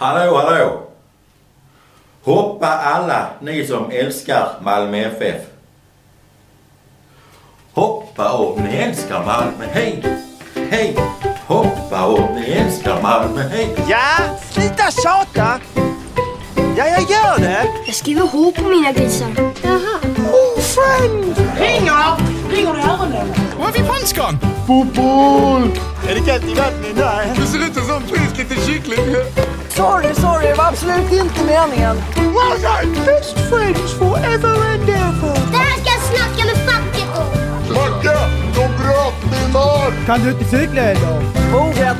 Hallå, hallå! Hoppa alla ni som älskar Malmö FF. Hoppa om ni älskar Malmö, hej! Hej! Hoppa om ni älskar Malmö, hej! Ja, sluta tjata! Ja, jag gör det! Jag skriver H på mina grisar. Jaha. Oh, friend! Ringer! Ringer det öronen? Var är vi franskon? Är det kallt i vattnet? Nej. Du ser ut som en frisk liten kyckling. Sorry, sorry, det var absolut inte meningen. Well done! Best friends forever and ever. Det här ska jag snacka med facket om. Macke, de bröt min arm! Kan du inte cykla eller? Orätt.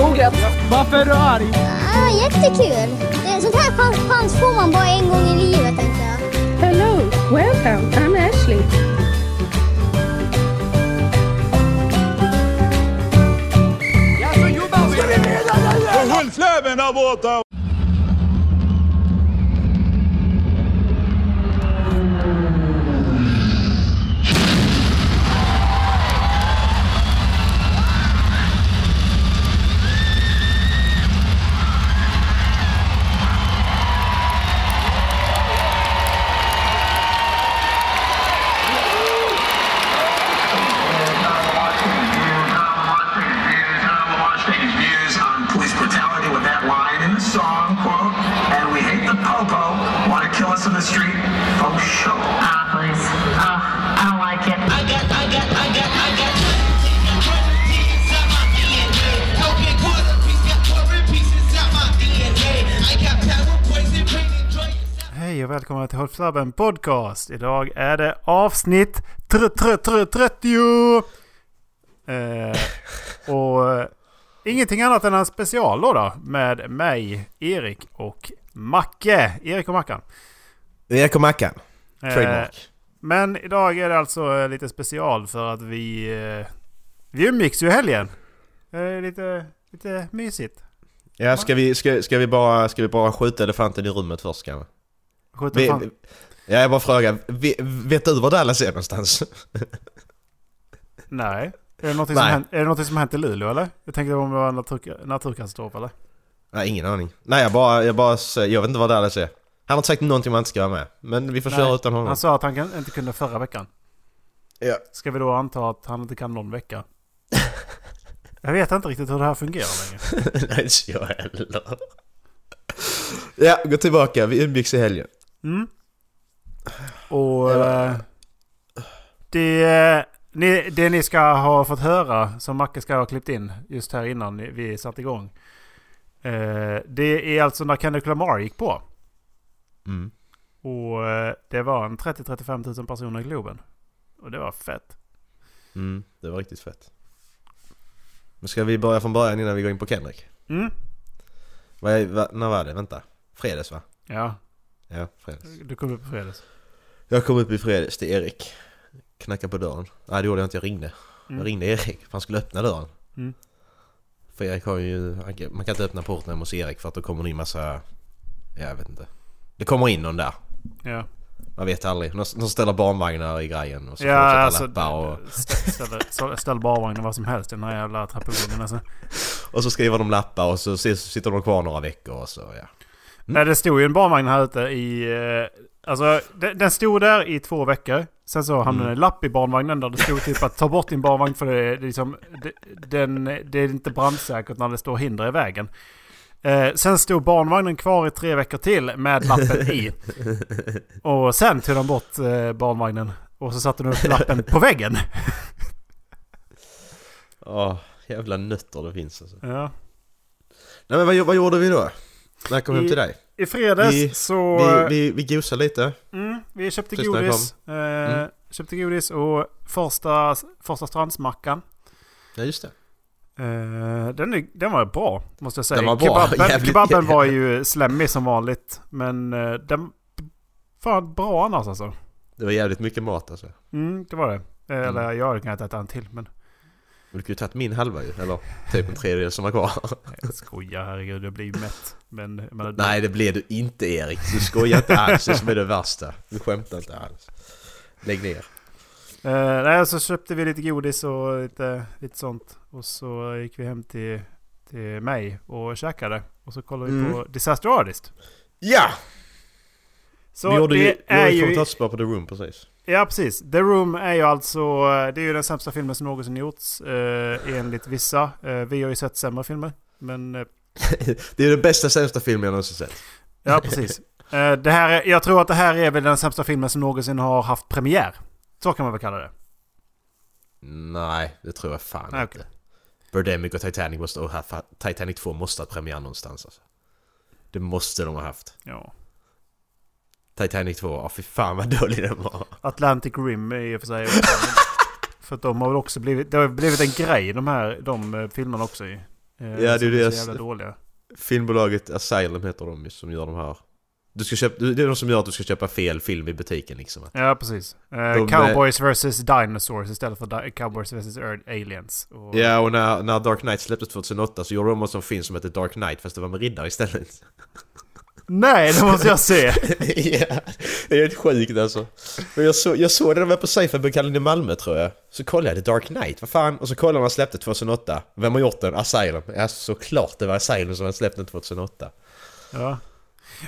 Orätt. Varför är du arg? Ah, jättekul. Det är sånt här chans, chans får man bara en gång i livet tänkte jag. Hello, welcome. I'm Ashley. Ja, så jobbar vi. Håll fläven och välkomna till Håll Podcast. Idag är det avsnitt tr- tr- tr- 30. Eh, och eh, ingenting annat än en special då, då med mig, Erik och Macke. Erik och Mackan. Erik och Mackan. Eh, Trademark. men idag är det alltså eh, lite special för att vi... Eh, vi umgicks ju i helgen. Eh, lite, lite mysigt. Ja, ska vi, ska, ska, vi bara, ska vi bara skjuta elefanten i rummet först kanske? Skjuter Vi, fan- ja, jag bara frågar. Vi, vet du var Dallas är någonstans? Nej. Är det, någonting som Nej. hänt, är det någonting som hänt i Luleå eller? Jag tänkte om det var en natur, naturkatastrof eller? Nej, ingen aning. Nej, jag bara, jag bara jag vet inte var Dallas är. Han har inte sagt någonting om han inte ska vara med. Men vi får köra utan honom. Han sa att han inte kunde förra veckan. Ja. Ska vi då anta att han inte kan någon vecka? Jag vet inte riktigt hur det här fungerar längre. Nej, inte jag heller. Ja, gå tillbaka. Vi umgicks i helgen. Mm. Och eh, det, ni, det ni ska ha fått höra, som Macke ska ha klippt in just här innan vi satte igång. Eh, det är alltså när Kendrick Lamar gick på. Mm. Och eh, det var en 30-35 000 personer i Globen. Och det var fett. Mm, det var riktigt fett. Men ska vi börja från början innan vi går in på Kendrick? Mm. Vad är, va, när var det? Vänta. Fredags va? Ja, Ja, fredags. du kom upp på fredags. Jag kom upp i fredags till Erik. Knackade på dörren. Nej det gjorde jag inte, jag ringde. Mm. Jag ringde Erik för han skulle öppna dörren. Mm. För Erik har ju, man kan inte öppna porten hemma hos Erik för att då kommer det in massa, ja, jag vet inte. Det kommer in någon där. Ja. Man vet aldrig. Någon någon ställer barnvagnar i grejen och så Ja, de alltså, lappar och, stä- ställ, ställ, ställ barvagnen vad som helst i den här jävla trappuppgången. Alltså. och så skriver de lappar och så sitter de kvar några veckor och så ja. Nej, det stod ju en barnvagn här ute i... eh, Alltså, den, den stod där i två veckor. Sen så hamnade Mm. en lapp i barnvagnen där det stod typ att ta bort din barnvagn för det, är- det, är liksom, det, den, det är inte brandsäkert när det står hinder i vägen. Eh, sen stod barnvagnen kvar i tre veckor till med lappen i. Och sen tog de bort eh, barnvagnen. Och så satte de upp lappen på väggen. Åh, jävla nötter det finns alltså. Ja. Nej men vad, vad gjorde vi då? När kom hem till dig? I fredags Vi- så... Vi, vi, vi gosade lite. Mm, vi köpte Precis godis. Eh, Mm. Köpte godis och första, första strandsmackan. Ja just det. Eh, den, den var bra, måste jag säga. Den var bra, Kebaben, jävligt- kebaben var ju slemmig som vanligt. Men eh, den... Fan bra annars alltså. Det var jävligt mycket mat alltså. Mm, det var det. Eh, Eller jag hade kunnat äta en till, men... Men du kunde ju tagit min halva ju. Eller typ en tredjedel som var kvar. Jag skojar, herregud. Jag blir ju mätt. Men, men, Nej det blev du inte Erik. Du skojar inte alls. Det som är det värsta. Du skämtar inte alls. Lägg ner. Eh, nej, så köpte vi lite godis och lite, lite sånt. Och så gick vi hem till, till mig och käkade. Och så kollade vi Mm. på Disaster Artist. Ja! Så vi gjorde ju, det vi gjorde är ju ju... kommentarsspår på The Room precis. Ja, precis. The Room är ju alltså... Det är ju den sämsta filmen som någonsin gjorts. Eh, enligt vissa. Eh, vi har ju sett sämre filmer. Men... Eh, Det är den bästa sämsta filmen jag någonsin sett. ja, precis. Eh, det här är, jag tror att det här är väl den sämsta filmen som någonsin har haft premiär. Så kan man väl kalla det. Nej, det tror jag fan Nej, inte. Birdemic och Titanic måste ha- Titanic 2 måste ha haft premiär någonstans alltså. Det måste de ha haft. Ja. Titanic 2, ja fy fan vad dålig den var. Atlantic Rim är i och för sig för att de har väl också blivit... Det har blivit en grej de här de eh, filmerna också i. Eh, Ja, det är så jävla dåliga. Filmbolaget Asylum heter de ju som gör de här. Du ska köpa, det är de som gör att du ska köpa fel film i butiken liksom. Ja, precis. Eh, De- Cowboys vs Dinosaurs istället för Cowboys vs Aliens. Och, Ja, och när, när Dark Knight släpptes 2008 så gjorde de en film som hette Dark Knight fast det var med riddare istället. Nej, det måste jag se! ja, det är helt sjukt alltså. Men jag, så, jag såg det när jag var på Sci-Fi-bokhandeln i Malmö tror jag. Så kollade jag The Dark Knight, vad fan? Och så kollade jag när han släppte 2008. Vem har gjort den? Asylum. Ja, såklart det var Asylum som släppt den 2008. Ja.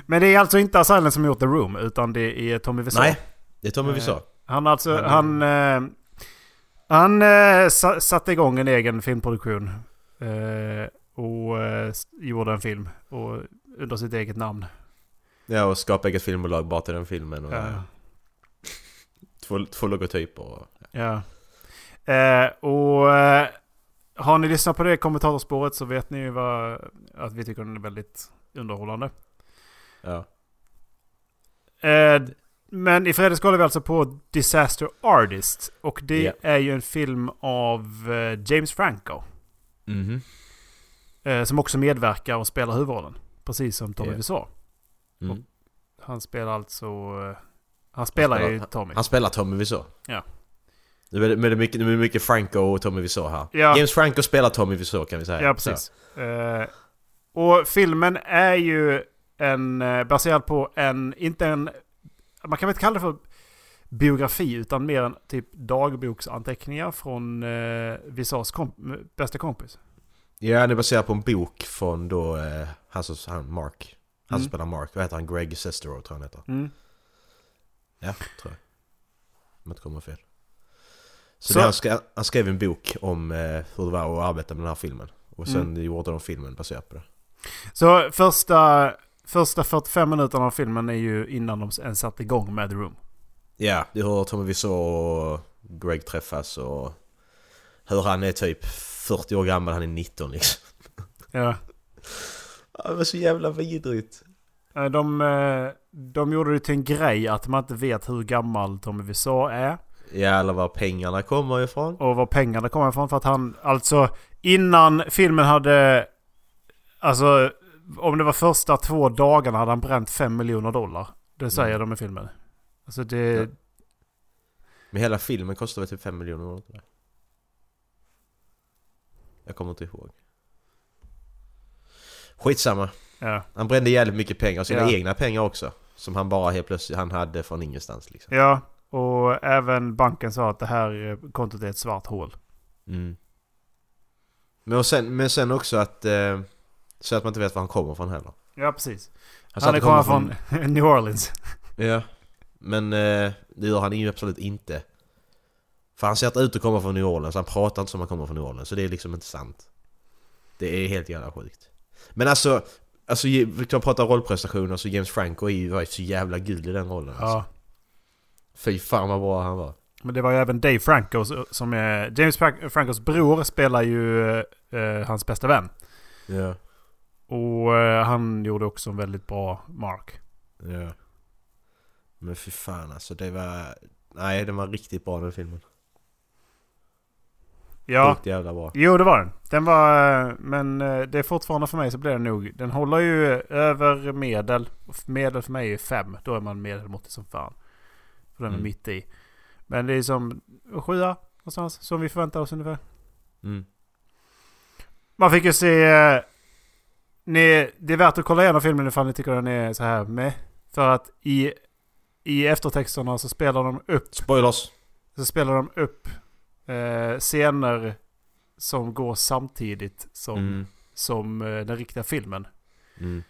Men det är alltså inte Asylum som gjort The Room, utan det är Tommy Wiseau. Nej, det är Tommy Wiseau. Eh, Han alltså, Han- han... eh, han eh, sa, satte igång en egen filmproduktion. Eh, och eh, gjorde en film. Och under sitt eget namn. Ja, och skapa eget filmbolag bara till den filmen. Och, Ja. två, två logotyper och... Ja. Eh, och eh, har ni lyssnat på det kommentatorspåret så vet ni ju vad, att vi tycker den är väldigt underhållande. Ja. Eh, men i fredags kollade vi alltså på Disaster Artist. Och det Ja. är ju en film av eh, James Franco. Mhm. Eh, som också medverkar och spelar huvudrollen. Precis som Tommy Ja. Wiseau. Mm. Han spelar alltså... Eh, han spelar ju Tommy. Han spelar Tommy Wiseau. Ja. Nu är det, men det mycket, nu är det mycket Franco och Tommy Wiseau här. Ja. James Franco spelar Tommy Wiseau kan vi säga. Ja, precis. Eh, och filmen är ju en, eh, baserad på en, inte en, man kan väl inte kalla det för biografi utan mer en typ dagboksanteckningar från eh, Visas komp- bästa kompis. Ja, det är baserat på en bok från då, eh, han, som, han Mark. Han Mm. spelar Mark. Vad heter han? Greg Sestero tror jag han heter. Mm. Ja, tror jag. Om jag inte kommer fel. Så, Så- han, skrev, han skrev en bok om eh, hur det var att arbeta med den här filmen. Och sen Mm. gjorde de filmen baserat på det. Så första, första 45 minuterna av filmen är ju innan de ens satt igång med The Room. Ja, det hör Tommy Wiseau och Greg träffas och hur han är typ 40 år gammal, han är 19 liksom. Ja. Det var så jävla vidrigt. Eh, De, eh, de gjorde det till en grej att man inte vet hur gammal Tommy Wiseau är. Ja, eller var pengarna kommer ifrån. Och var pengarna kommer ifrån. För att han, alltså innan filmen hade... Alltså om det var första två dagarna hade han bränt 5 miljoner dollar. Det säger Mm. de i filmen. Alltså det... Ja. Men hela filmen kostar väl typ 5 miljoner det? Jag kommer inte ihåg. Skitsamma. Ja. Han brände jävligt mycket pengar, sina Ja. egna pengar också. Som han bara helt plötsligt han hade från ingenstans liksom. Ja, och även banken sa att det här eh, kontot är ett svart hål. Mm. Men, och sen, men sen också att... Eh, så att man inte vet var han kommer från heller. Ja, precis. Han att är kommer kommer från New Orleans. Ja. Men eh, det gör han ju absolut inte. För han ser inte ut att komma från New Orleans, han pratar inte som han kommer från New Orleans. Så det är liksom inte sant. Det är helt jävla sjukt. Men alltså, alltså vi kan prata rollprestationer, så James Franco är ju så jävla gud i den rollen. Ja. Alltså. Fy fan vad bra han var. Men det var ju även Dave Franco som är... James Francos bror spelar ju eh, hans bästa vän. Ja. Och eh, han gjorde också en väldigt bra Mark. Ja. Men fy fan alltså, det var... Nej, den var riktigt bra den filmen. Ja. Sjukt jävla bra. Jo, det var den. Den var... eh, Men eh, det är fortfarande för mig så blir den nog... Den håller ju över medel. Medel för mig är fem. Då är man medelmåttig som fan. För den är Mm. mitt i. Men det är som sjua någonstans. Som vi förväntar oss ungefär. Mm. Man fick ju se... eh, Ni, det är värt att kolla igenom filmen ifall ni tycker den är så här med. För att i, i eftertexterna så spelar de upp... Spoilers! Så spelar de upp eh, scener som går samtidigt som Mm. som eh, den riktiga filmen. Mm.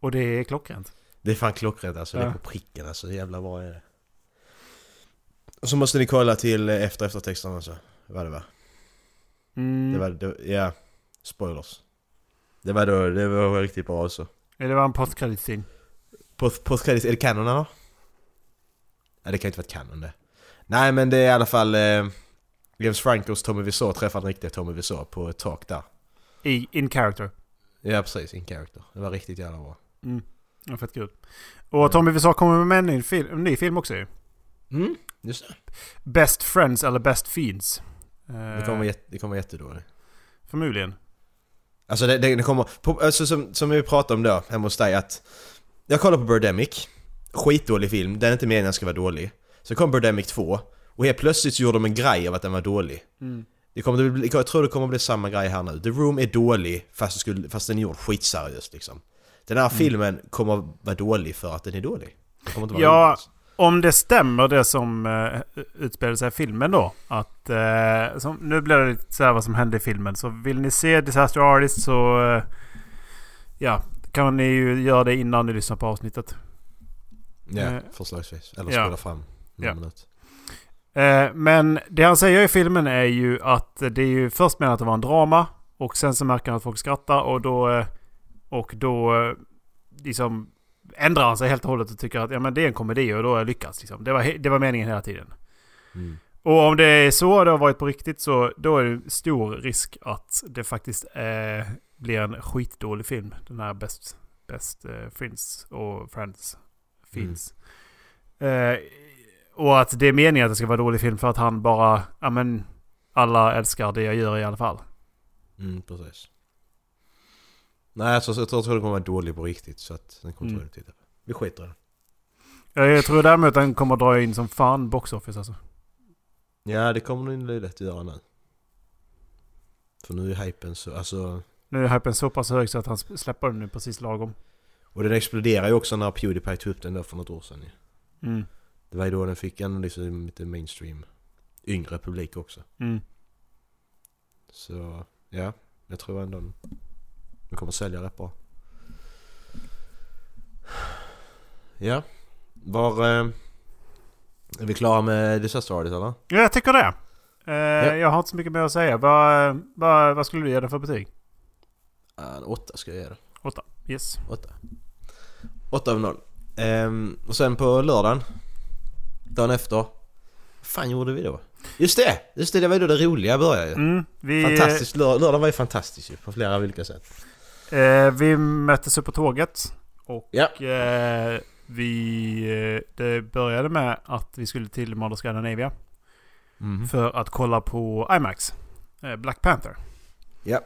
Och det är klockrent. Det är fan klockrent alltså. Det Ja. är på pricken alltså. Jävlar vad är det? Och så måste ni kolla till eh, efter eftertexterna alltså. Vad det var. Mm. Det var, det, ja. Spoilers. Det var då, det var riktigt bra alltså. Ja, Det var en postkredit-scene. Post- är det kanon eller? Nej det kan inte vara kanon det. Nej men det är i alla fall eh, James Francos Tommy Wiseau träffar den riktiga Tommy Wiseau på ett tak där. I in character. Ja precis, in character. Det var riktigt jävla bra. Mm. Det var fett kul. Och Tommy Wiseau kommer med en ny film, en ny film också ju. Mm, just det. Best Friends eller Best Fiends. Det kommer, jätte, det kommer jättedåligt. Förmodligen. Alltså det, det, det kommer, på, alltså som, som vi pratade om då hemma hos dig att Jag kollar på Birdemic Skitdålig film, den är inte meningen att den ska vara dålig Så kom Birdemic 2 Och helt plötsligt så gjorde de en grej av att den var dålig Mm. det kommer, att bli- Jag tror det kommer bli samma grej här nu The Room är dålig fast, det skulle, fast den är gjord skitseriöst liksom Den här filmen kommer vara dålig för att den är dålig Den Ja, rolig. om det stämmer det som uh, utspelar sig i filmen då. Att eh, som, nu blir det lite så här vad som hände i filmen. Så vill ni se Disaster Artist så eh, ja, kan ni ju göra det innan ni lyssnar på avsnittet. Ja, eh, förslagsvis Eller ja. spola fram någon Ja. minut Eh, men det han säger i filmen är ju att det är ju först menat att det var en drama. Och sen så märker han att folk skrattar och då... eh, Och då eh, liksom ändrar han sig helt och hållet och tycker att ja, men det är en komedi och då har jag lyckats. Liksom. Det, var, det var meningen hela tiden. Mm. Och om det är så det har varit på riktigt så då är det stor risk att det faktiskt eh, blir en skitdålig film. Den här Best, best eh, Friends och Friends Fiends. Eh, och att det är meningen att det ska vara en dålig film för att han bara, ja men alla älskar det jag gör i alla fall. Mm, precis. Nej, alltså, jag tror jag tror det kommer vara dålig på riktigt så att den kommer Mm. mm. titta på. Vi skiter i den. Ja, Jag tror däremot att den kommer dra in som fan box office alltså. Ja, det kommer nog lätt att göra nu. För nu är hypen så, alltså... Nu är hypen så pass hög så att han släpper den nu precis lagom. Och den exploderar ju också när Pewdiepie tog upp den då för något år sedan ju. Mm. Det var ju då den fick en liksom lite mainstream, yngre publik också. Mm. Så, ja. Jag tror ändå den den kommer sälja rätt bra. Ja. Var... Eh, är vi klara med Disaster Artist eller? Ja, jag tycker det. Eh, Ja. Jag har inte så mycket mer att säga. Vad, vad, vad skulle du ge den för betyg? En åtta ska jag ge det. Åtta. Yes. Åtta. Åtta av noll. Ehm, och sen på lördagen, dagen efter. Vad fan gjorde vi då? Just det! Just det, det var ju då det roliga började ju. Mm, vi, Fantastiskt, lör- lördagen var ju fantastisk ju på flera olika sätt. Eh, vi möttes upp på tåget. Och Ja. eh, vi, eh, det började med att vi skulle till Mother Scandinavia. Mhm. För att kolla på IMAX. Eh, Black Panther. Ja.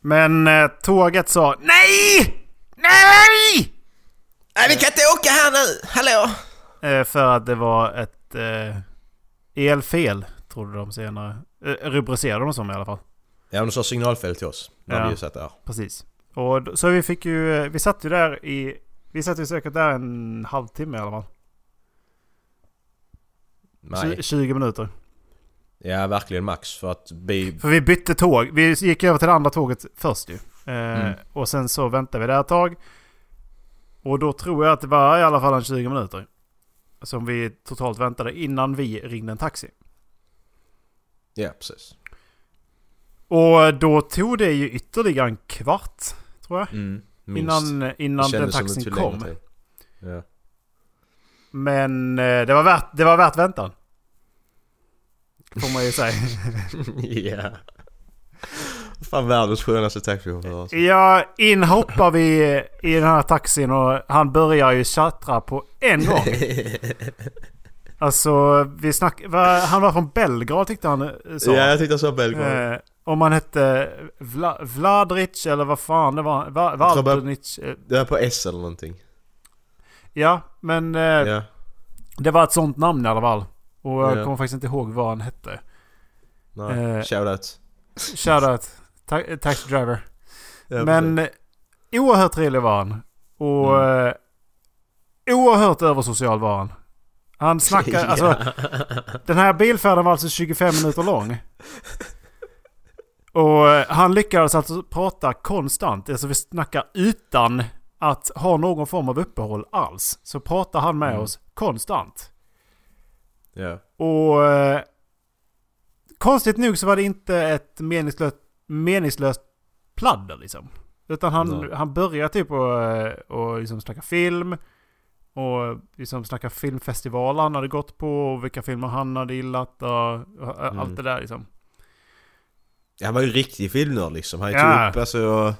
Men eh, tåget sa NEJ! NEJ! Nej vi kan inte åka här nu! Hallå! Eh, för att det var ett eh, elfel, trodde de senare. Eh, rubricerade de som i alla fall. Ja, de sa signalfel till oss. När Ja. vi ju satt där. Precis. Och så vi fick ju, vi satt ju där i, vi satt ju säkert där en halvtimme i alla fall. Nej. Tju- 20 minuter. Ja, verkligen max för att vi... För vi bytte tåg. Vi gick över till det andra tåget först ju. Eh, Mm. Och sen så väntade vi där ett tag. Och då tror jag att det var i alla fall en 20 minuter. Som vi totalt väntade innan vi ringde en taxi. Ja, precis. Och då tog det ju ytterligare en kvart, tror jag. Mm, innan innan Det den taxin kom. Ja. Men eh, det var värt, det var värt väntan. Får man ju säga. ja. Fan världens skönaste taxichaufför alltså. Ja, in hoppar vi i den här taxin och han börjar ju tjattra på en gång. Alltså, vi snack, han var från Belgrad tyckte han eh, sa. Ja, jag tyckte jag sa Belgrad. Eh, om han hette Vla, Vladric eller vad fan det var. Va, Jag Valdrinic. eh, Det var på S eller någonting. Ja, men eh, Ja. det var ett sånt namn i alla fall. Och jag Ja. kommer faktiskt inte ihåg vad han hette. Nej, Eh, shoutout. Shoutout. Ta- taxi driver. Ja, Men eh, oerhört trevlig var han. Och eh, oerhört översocial var han. Han snackar, Ja. alltså den här bilfärden var alltså 25 minuter lång. Och eh, han lyckades alltså prata konstant. Alltså vi snackar utan att ha någon form av uppehåll alls. Så pratar han med Mm. oss konstant. Ja. Och eh, konstigt nog så var det inte ett meningslöst, meningslöst pladder liksom. Utan han, Nej. han började typ och, och liksom snacka film. Och liksom snacka filmfestivaler han hade gått på. Och vilka filmer han hade gillat. Och, och Mm. allt det där liksom. Han var ju riktig filmnörd liksom. Han Ja. tog upp alltså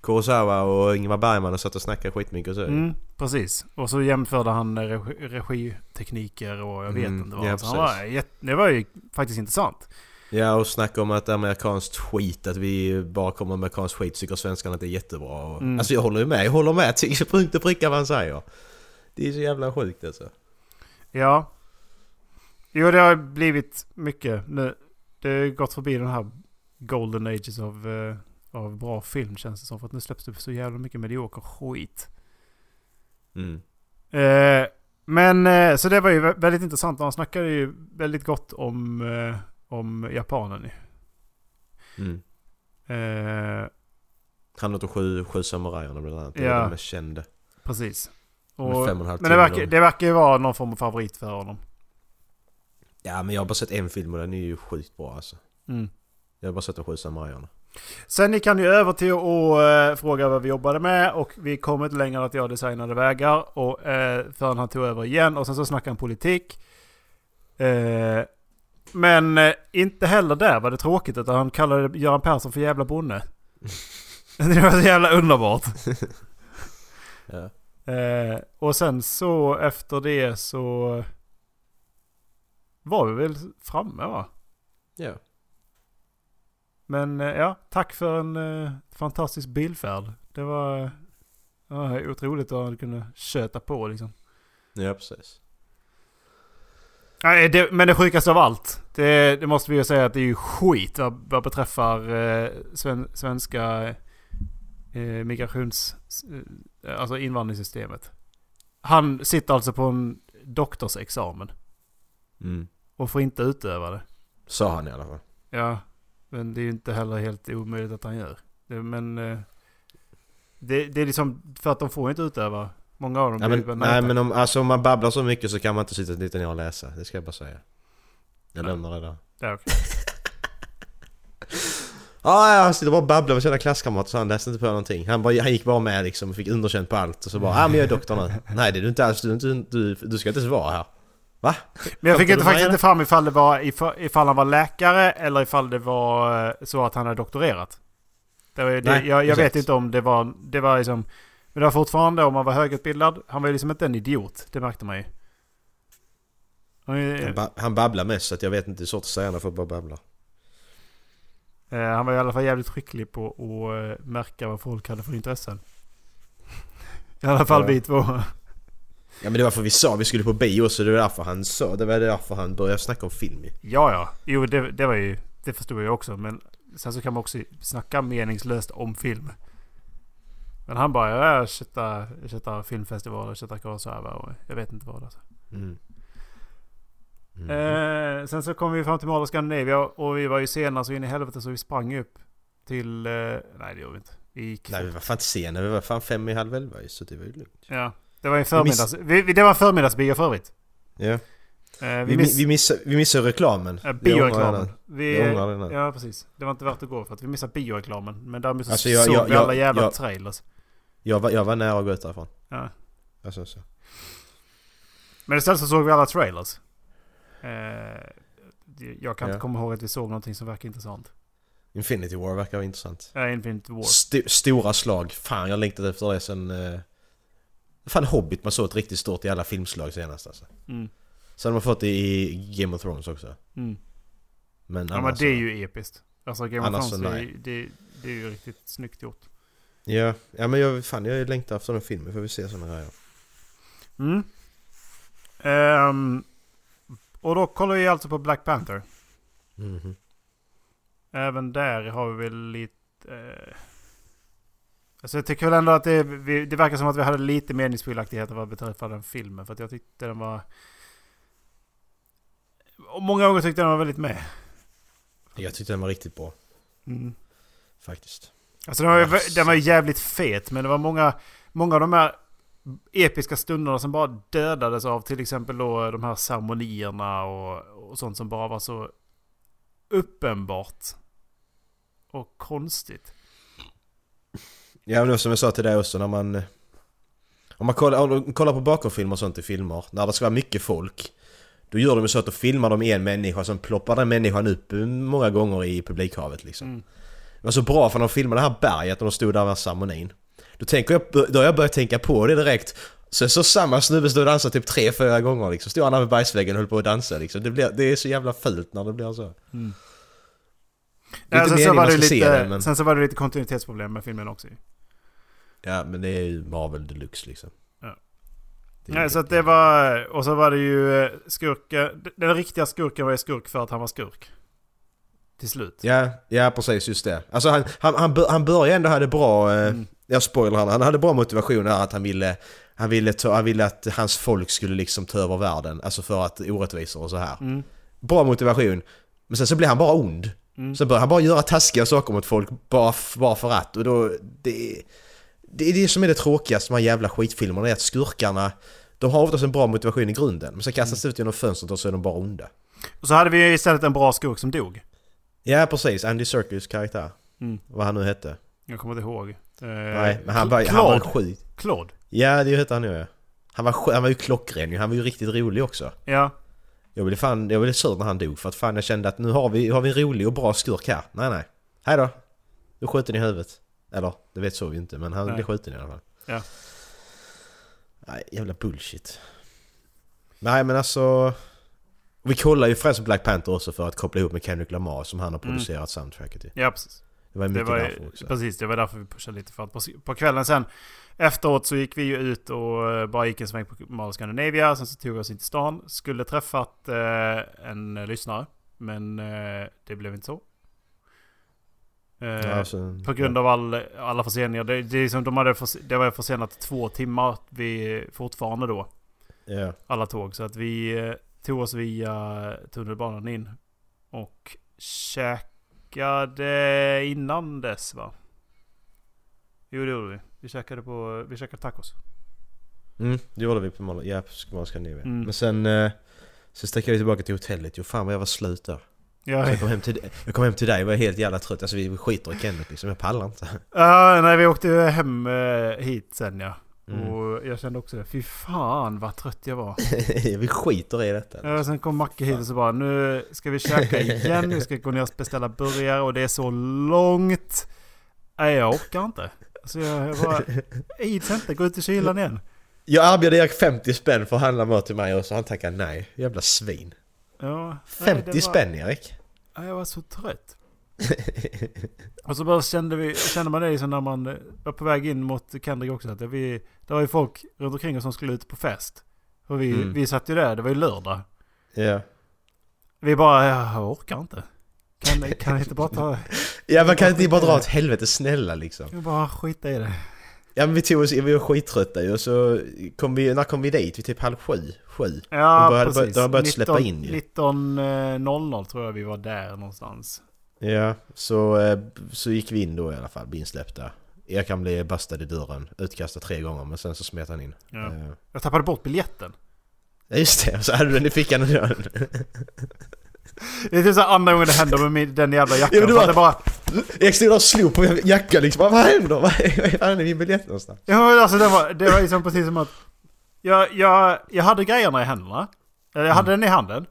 Kurosawa och Ingmar Bergman och satt och snackade skitmycket och så. Mm, precis. Och så jämförde han regi, regitekniker och jag vet Mm, inte vad. ja, så han var, det var ju faktiskt intressant. Ja och snacka om att amerikanskt skit, att vi bara kommer med amerikanskt skit tycker svenskarna att det är jättebra. Och, Mm. Alltså jag håller ju med, jag håller med till punkt och pricka vad han säger. Det är så jävla sjukt alltså. Ja. Jo, det har blivit mycket nu. Det har gått förbi den här golden ages av, eh, av bra film känns det som. För att nu släpps det så jävla mycket medioker skit. Mm. Eh, men eh, så det var ju vä- väldigt intressant. Han snackade ju väldigt gott om, om japanen. Mm. Eh, Han de sju, sju samurajerna bland annat. Det Ja. är de mest kända. precis. Och, och men det verkar, det verkar ju vara någon form av favorit för honom. Ja men jag har bara sett en film och den är ju sjukt bra alltså. Mm. Jag har bara sett de sju samurajerna. Sen gick han ju över till att eh, fråga vad vi jobbade med och vi kom inte längre än att jag designade vägar och, eh, förrän han tog över igen och sen så snackade han politik. Eh, men eh, inte heller där var det tråkigt utan han kallade Göran Persson för jävla bonde. det var så jävla underbart. Ja. Eh, och sen så efter det så var vi väl framme va? Ja. Men eh, ja, tack för en eh, fantastisk bilfärd. Det var ja, otroligt att han kunde köta på liksom. Ja precis. Nej, det, men det sjukaste av allt, det, det måste vi ju säga att det är ju skit vad, vad beträffar eh, sven, svenska eh, migrations... Eh, alltså invandringssystemet. Han sitter alltså på en doktorsexamen Mm. och får inte utöva det. Sa han i alla fall. Ja, men det är ju inte heller helt omöjligt att han gör. Det, men eh, det, det är liksom för att de får inte utöva. Många av dem Ja, men, nej men om, alltså, om man babblar så mycket så kan man inte sitta lite ner och läsa. Det ska jag bara säga. Jag Ja. lämnar det där. Ja, okej. Ja, ja, han sitter bara och babblar med sina klasskamrater så han läste inte på någonting. Han, bara, han gick bara med liksom och fick underkänt på allt och så bara ah, men jag är doktor nu. Nej det är du inte alls, du, inte- du, du ska inte ens vara här. Va? Men jag fick inte, du faktiskt inte fram ifall det var ifall, han var läkare eller ifall det var eh, så att han hade doktorerat. Det var, det, Nej, jag jag vet inte om det var, det var liksom... Men det var fortfarande om man var högutbildad. Han var ju liksom inte en idiot. Det märkte man ju. Han, är- ba, han babblar mest så att jag vet inte, svårt att säga när folk bara babblar. Eh, han var i alla fall jävligt skicklig på att eh, märka vad folk hade för intressen. I alla fall Ja. vi två. Ja men det var för vi sa vi skulle på bio så det var därför han sa, det var därför han började snacka om film. Ja, ja. Jo, det, det var ju... Det förstod jag också. Men sen så kan man också snacka meningslöst om film. Men han bara, ja, kötta, kötta filmfestivaler, kötta Kurosawa och jag vet inte vad alltså. Mm. Mm. Eh, sen så kom vi fram till Mall Scandinavia och vi var ju sena så in i helvete så vi sprang upp till... Eh, nej, det gjorde vi inte. Vi gick Nej vi var fan inte sena, vi var fan fem i halv elva så det var ju lugnt. Ja, det var en Vi miss- förmiddags... Vi, vi, det var en förmiddagsbio för övrigt. Ja. Eh, Vi, vi vi, miss, vi, missade, vi missade reklamen. eh, Jag bioreklamen. Vi, Jag här. ja, precis. Det var inte värt att gå för att vi missade bioreklamen. Men däremot så Alltså, jag- såg jag- vi alla jag- jävla jag- trailers. Jag var, jag var nära att gå ut därifrån. Ja. Alltså, så. Men istället så såg vi alla trailers. Eh, jag kan Ja. inte komma ihåg att vi såg någonting som verkar intressant. Infinity War verkar intressant. Ja, Infinity War. St- stora slag. Fan jag har längtat efter det sen... Eh... Fan Hobbit man såg ett riktigt stort i alla filmslag senast alltså. Mm. Sen har man fått det i Game of Thrones också. Mm. Men Ja men det är ju episkt. Alltså Game of Thrones, är- det, det är ju riktigt snyggt gjort. Ja, ja men jag, fan jag längtar efter den filmen för vi se sådana grejer. Mm. Ehm, och då kollar vi alltså på Black Panther. Mhm. Även där har vi väl lite... Eh, alltså jag tycker väl ändå att det, vi, det verkar som att vi hade lite meningsskiljaktigheter vad beträffar den filmen. För att jag tyckte den var... Och många gånger tyckte den var väldigt med. Jag tyckte den var riktigt bra. Mm. Faktiskt. Alltså den var, ju, den var ju jävligt fet men det var många, många av de här episka stunderna som bara dödades av till exempel då de här ceremonierna och, och sånt som bara var så uppenbart och konstigt. Ja men som jag sa till dig också när man... Om man kollar, om du kollar på bakomfilmer och sånt i filmer, när det ska vara mycket folk. Då gör de ju så att då filmar de en människa och sen ploppar den människan upp många gånger i publikhavet liksom. Mm. Det var så bra för när de filmade det här berget och de stod där med ceremonin. Då, tänker jag, då har jag börjat tänka på det direkt. Så, så samma snubbe stod och dansade typ tre, fyra gånger liksom. Stod han där vid bergsväggen och höll på att dansa liksom. Det, blir, det är så jävla fult när det blir så. Mm. Det är Ja, sen, så var det lite, det men... sen så var det lite kontinuitetsproblem med filmen också. Ja men det är ju Marvel Deluxe liksom. Ja. Nej, så att det var... Och så var det ju eh, skurken... Den riktiga skurken var ju skurk för att han var skurk. Till slut. Ja, ja precis just det. Alltså han, han, han, han började ändå ha det bra, eh, Mm. jag spoilar han, han hade bra motivation här att han ville, han ville, ta, han ville att hans folk skulle liksom ta över världen, alltså för att orättvisor och så här. Mm. Bra motivation. Men sen så blev han bara ond. Mm. Sen började han bara göra taskiga saker mot folk bara, bara för att. Och då, det, det är det som är det tråkigaste med de här jävla skitfilmerna, är att skurkarna, de har oftast en bra motivation i grunden. Men sen kastas Mm. ut genom fönstret och så är de bara onda. Och så hade vi istället en bra skurk som dog. Ja precis, Andy Serkis karaktär. Mm. Vad han nu hette. Jag kommer inte ihåg. Eh, Nej, men han, var, han var Claude. skit. Claude. Ja, det hette han ju. ja. Han var, han var ju klockren. Han var ju riktigt rolig också. Ja. Jag blev fan, jag blev sur när han dog för att fan jag kände att nu har vi, har vi en rolig och bra skurk här. Nej, nej. Hej då. Du skjuter i huvudet. Eller, det vet så vi inte men han Nej. blev skjuten i alla fall. Ja. Nej, jävla bullshit. Nej men alltså... Vi kollar ju främst Black Panther också för att koppla ihop med Kendrick Lamar som han har Mm. producerat soundtracket till. Ja, precis. Det var Det mycket var, därför också. precis, det var därför vi pushade lite för att på, på kvällen sen efteråt så gick vi ju ut och eh, bara gick en sväng på Mall Scandinavia. Sen så tog vi oss in till stan. Skulle träffat eh, en eh, lyssnare. Men eh, det blev inte så. Eh, Ja, alltså, på grund av all, alla förseningar. Det, det, är som de hade förs- det var försenat två timmar vi, fortfarande då. Ja. Alla tåg. Så att vi eh, tog oss via tunnelbanan in. Och käkade innan dess va? Jo det gjorde vi. Vi käkade på, vi käkade tacos. Mm, det gjorde vi på Mall ja, Mall Scandinavia. Mm. Men sen... Eh, sen stack jag tillbaka till hotellet. Jo fan vad jag var slut där. Ja, jag, kom hem till, jag kom hem till dig och var helt jävla trött. Alltså vi skiter i Kenneth liksom. Jag pallar inte. Ja, nej vi åkte hem eh, hit sen ja. Mm. Och jag kände också det. Fy fan vad trött jag var. vi skiter i detta. Ja, sen kom Macke hit och så bara nu ska vi käka igen. Vi ska gå ner och beställa burgare och det är så långt. Nej jag orkar inte. Alltså jag, jag bara... Ids inte, gå ut i kylan igen. Jag erbjöd Erik 50 spänn för att handla mat till mig och så han tackade nej. Jävla svin. Ja, nej, 50 det var- spänn Erik. Ja, jag var så trött. Och så bara kände, vi, kände man det liksom när man eh, var på väg in mot Kendrick också. Att vi, det var ju folk runt omkring oss som skulle ut på fest. Och vi, Mm. vi satt ju där, det var ju lördag. Ja. Vi bara, jag orkar inte. Kan, kan vi inte bara ta... Ja man kan inte bara dra åt helvete snälla liksom. Jag bara skita i det. Ja men vi tog oss, vi var skittrötta ju och så kom vi, när kom vi dit? Vi typ halv sju? Sju? Ja, de började, precis. De har börjat släppa in ju. 19.00 tror jag vi var där någonstans. Ja, så, eh, så gick vi in då i alla fall, bli insläppta. Han blev bastad i dörren, utkastad tre gånger men sen så smet han in. Ja. Eh, Jag tappade bort biljetten. Ja just det, så hade du den i fickan och dörren. Det är typ så här andra gången det händer med den jävla jackan. Ja, det var- bara... Erik stod där och slog på min jacka liksom, vad händer? Vad är min biljett någonstans? Ja men alltså det var, det var liksom precis som att... Jag, jag, jag hade grejerna i händerna. Jag hade den i handen.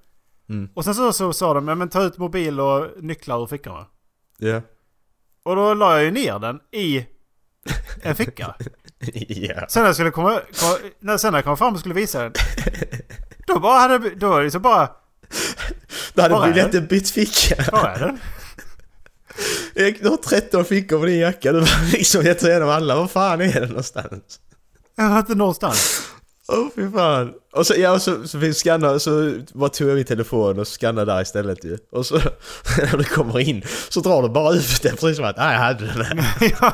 Mm. Och sen så, så sa de, ja men ta ut mobil och nycklar ur fickorna. Ja. Och då la jag ju ner den i en ficka. ja. Sen när jag skulle komma, komma när, sen när jag kom fram och skulle visa den. Då bara hade, då var det liksom bara... Då hade biljetten bytt ficka. Var är den? Du har 13 fickor på din jacka. Du var liksom gett igenom alla. Var fan är den någonstans? Jag var inte någonstans. Åh oh, fy fan. Och så, ja, så, så fick scanna, så bara tog jag min telefon och scannade där istället ju. Och så när du kommer in så drar du bara ut den precis som att nej jag hade den ja.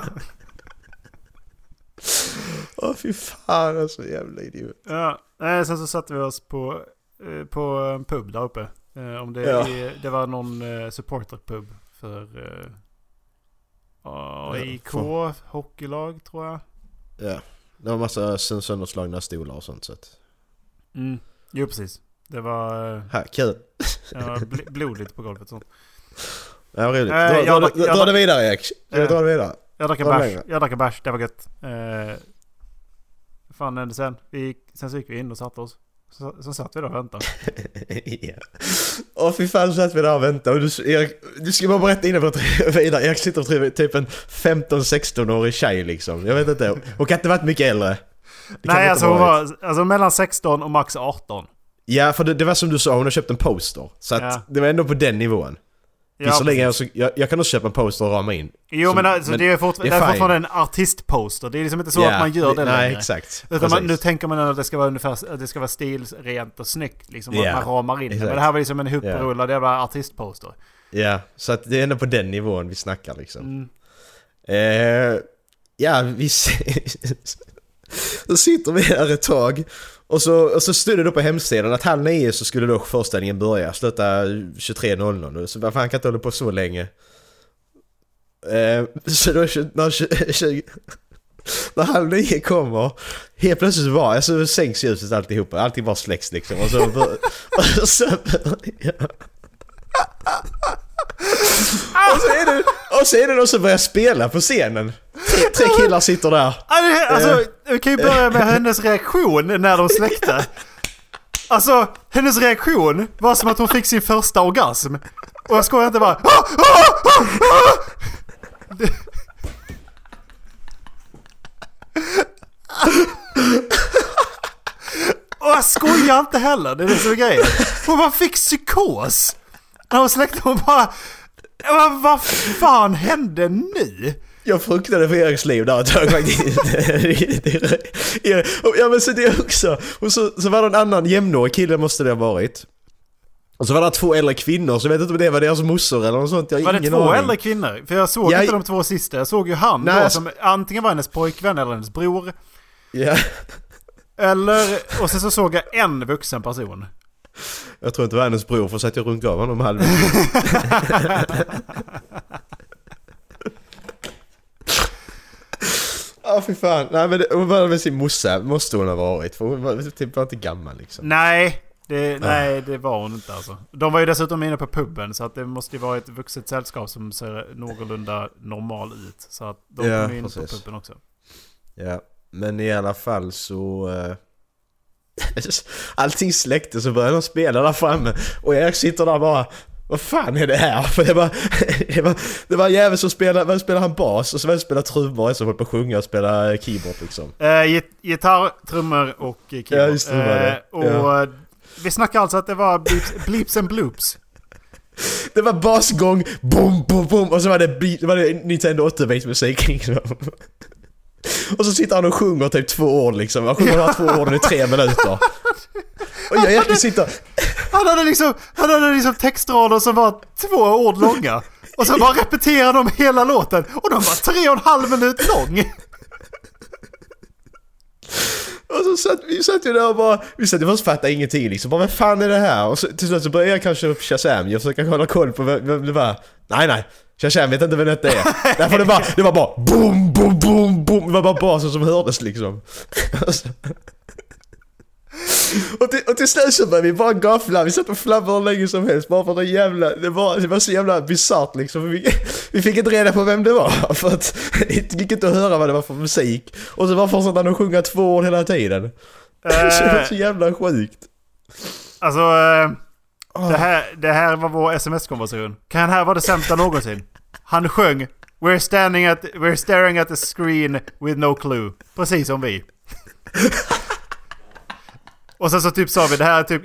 Åh fy fan alltså jävla idiot. ja. Nej, sen så satte vi oss på, eh, på en pub där uppe. Eh, Om det, Ja. det var någon eh, supporterpub för... AIK, hockeylag tror jag. Ja. Det var massa sö- sönderslagna stolar och sånt så att... Mm. Jo precis. Det var, eh, Ha, kul! det var bl- blodigt på golvet. Sånt. Ja, roligt. Eh, Dra, det vidare Erik. Eh. Dra det vidare. Jag drack en bärs. Jag drack en bärs. Det var gött. Eh, fan hände sen? Vi sen så gick vi in och satte oss. Så, så satt vi där och väntade. ja. Åh fy fan så satt vi där och väntade och du, Erik, du ska bara berätta innan vi drar vidare. Erik sitter och tror typ en 15-16-årig tjej liksom. Jag vet inte. Hon kan inte varit mycket äldre. Det Nej alltså hon var alltså, mellan 16 och max 18. Ja för det, det var som du sa, hon har köpt en poster. Så att Ja. det var ändå på den nivån. Ja, Visserligen, så- jag, jag kan också köpa en poster och rama in. Jo Så- men, alltså, det är, fort, det är, fine. fortfarande en artistposter. Det är liksom inte så Ja, att man gör det, nej, längre. exakt. Utan man, nu tänker man att det ska vara ungefär att det ska vara stilrent och snyggt. Liksom, Ja, att man ramar in det. exakt. Men det här var liksom en ihoprullad jävla artistposter. Ja, så att det är ändå på den nivån vi snackar liksom. Mm. Eh, ja, vi... så sitter vi här ett tag. Och så, och så stod det då på hemsidan att halv nio så skulle då föreställningen börja. Sluta 23.00. Så varför han kan inte hålla på så länge. Eh, så då när, 20, när halv nio kommer, helt plötsligt så bara, alltså sänks ljuset alltihopa. Allting bara släcks liksom. Och så, bör- och så. Och så är det, och så är det någon som börjar spela på scenen. Tre, tre killar sitter där. Alltså, vi kan ju börja med hennes reaktion när de släckte. Alltså, hennes reaktion var som att hon fick sin första orgasm. Och jag skojar inte bara... "Ah, ah, ah, ah!" Det- Och jag skojar inte heller, det är det som är grejen. Hon bara fick psykos. När hon släckte, hon bara... "Vad- Vad fan hände nu? Jag fruktade för Eriks liv där ett tag faktiskt. ja men så det också. Och så, så var det en annan jämnårig kille måste det ha varit. Och så var det två äldre kvinnor, så jag vet inte om det var deras morsor eller något sånt. Jag har Var det ingen två aning. äldre kvinnor? För jag såg Ja, inte de två sista. Jag såg ju han Nej, då jag- som antingen var hennes pojkvän eller hennes bror. Ja. Eller, och sen så såg jag en vuxen person. Jag tror inte det var hennes bror för så att jag runkade av honom halv Ja fy fan. Nej men det, hon var med sin morsa, måste hon ha varit. För hon var typ var inte gammal liksom. Nej, det, nej, det var hon inte alltså. De var ju dessutom inne på puben så att det måste ju vara ett vuxet sällskap som ser någorlunda normal ut. Så att de Ja, kom ju in på puben också. Ja, men i alla fall så... eh, Allting släcktes och började de spela där framme. Och Erik sitter där bara... Vad fan är det här? För det var, det var, det var en jävel som spelade, väl spelade han bas och så väl spelade trummor och så höll på att sjunga och spela keyboard liksom. Eh, git- gitarr, trummor och eh, keyboard. Ja, just det, det var det. Eh, och Ja. eh, vi snackar alltså att det var bleeps, bleeps and bloops. Det var basgång, boom, boom, boom och så var det, beat, var det Nintendo 8-bit musik liksom. Och så sitter han och sjunger typ två ord liksom. Han sjunger de här två orden i tre minuter. Och jag Erik sitter... Han hade liksom, han hade liksom textrader som var två ord långa. Och så bara repeterade de hela låten. Och de var tre och en halv minut lång. Och så satt vi satt ju där och bara, vi satt ju och fattade ingenting liksom. Bara, vad fan är det här? Och så, till slut så började jag kanske upp Shazam. Jag försöker hålla koll på vem, vem det var. Nej nej, Shazam vet inte vem detta är. Därför det bara, det var bara boom, boom, boom, boom. Det var bara basen som hördes liksom. Och till, och till slut så började vi bara gaffla, vi satt och flabbade hur länge som helst bara för det jävla, det var, det var så jävla bisarrt liksom. Vi, vi fick inte reda på vem det var för att det gick inte att höra vad det var för musik. Och så bara fortsatte han att sjunga två ord hela tiden. Så det var så jävla sjukt. Alltså, eh, Ah. det, här, det här var vår sms-konversation. Kan det här vara det sämsta någonsin? Han sjöng We're standing at, we're staring at the screen with no clue. Precis som vi. Och sen så typ sa vi det här, typ,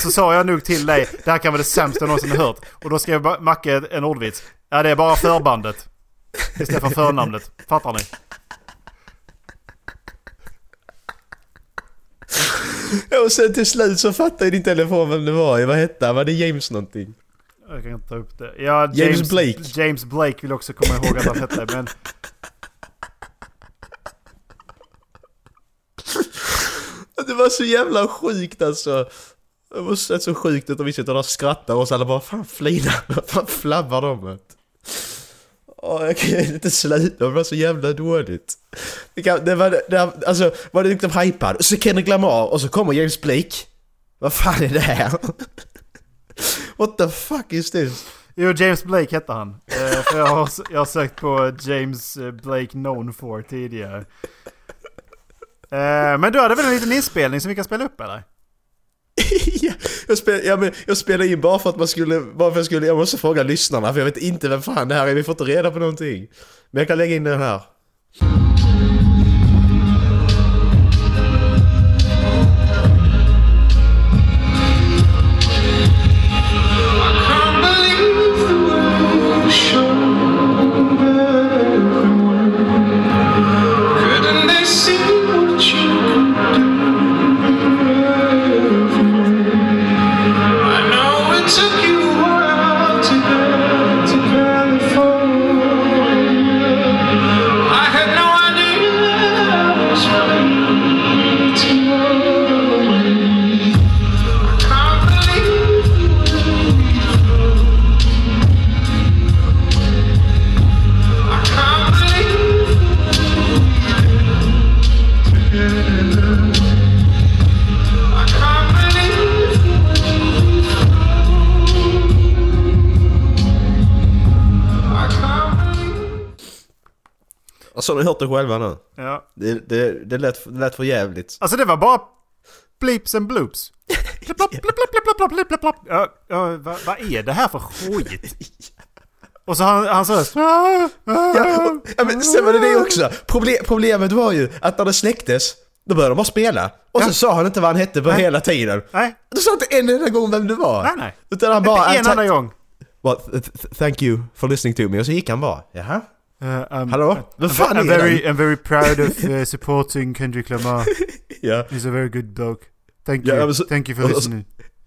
så sa jag nog till dig det här kan vara det sämsta jag någonsin har hört. Och då skrev Macke en ordvits. Ja det är bara förbandet. Istället för förnamnet. Fattar ni? Och sen till slut så fattade ju din telefon vem det var. Vad hette han? Var det James någonting? Jag kan inte ta upp det. Ja, James, James Blake. James Blake vill också komma ihåg att han hette. Men Det var så jävla sjukt alltså. Det var så, sjukt att vi sitter där och skrattar och så alla bara fan flinar, vad fan flabbar de åt? Åh, jag kan inte sluta, det var så jävla dåligt. Det, kan, det var, det, alltså, var det liksom hypad, och så Kendrick Lamar och så kommer James Blake. Vad fan är det här? What the fuck is this? Jo, James Blake hette han. Eh, för jag har, jag har sökt på James eh, Blake known for tidigare. Eh, men du hade väl en liten inspelning som vi kan spela upp eller? jag, spel, ja, men jag spelade in bara för att man skulle, bara för att jag skulle, jag måste fråga lyssnarna för jag vet inte vem fan det här är, vi får inte reda på någonting. Men jag kan lägga in den här. Själva nu? Ja. Det, det, det, lät, det lät för jävligt. Alltså det var bara bleeps and bloops. Blipp, blipp, blipp, blipp. Ja, ja, vad, vad är det här för skit? Och så han, han sa ja, ja, men sen var det det också. Problem, problemet var ju att när det släcktes, då började de bara spela. Och så sa han inte vad han hette på Nej. hela tiden. Nej. Du sa inte en enda gång vem det var. Nej, nej. Utan han bara... Inte en enda gång. Well, th- th- thank you for listening to me. Och så gick han bara. Jaha? Uh, um, Hallå? Vem fan I'm, är very, den? I'm very proud of uh, supporting Kendrick Lamar. Ja. He's a very good bloke. Thank you. men så- Thank you for listening.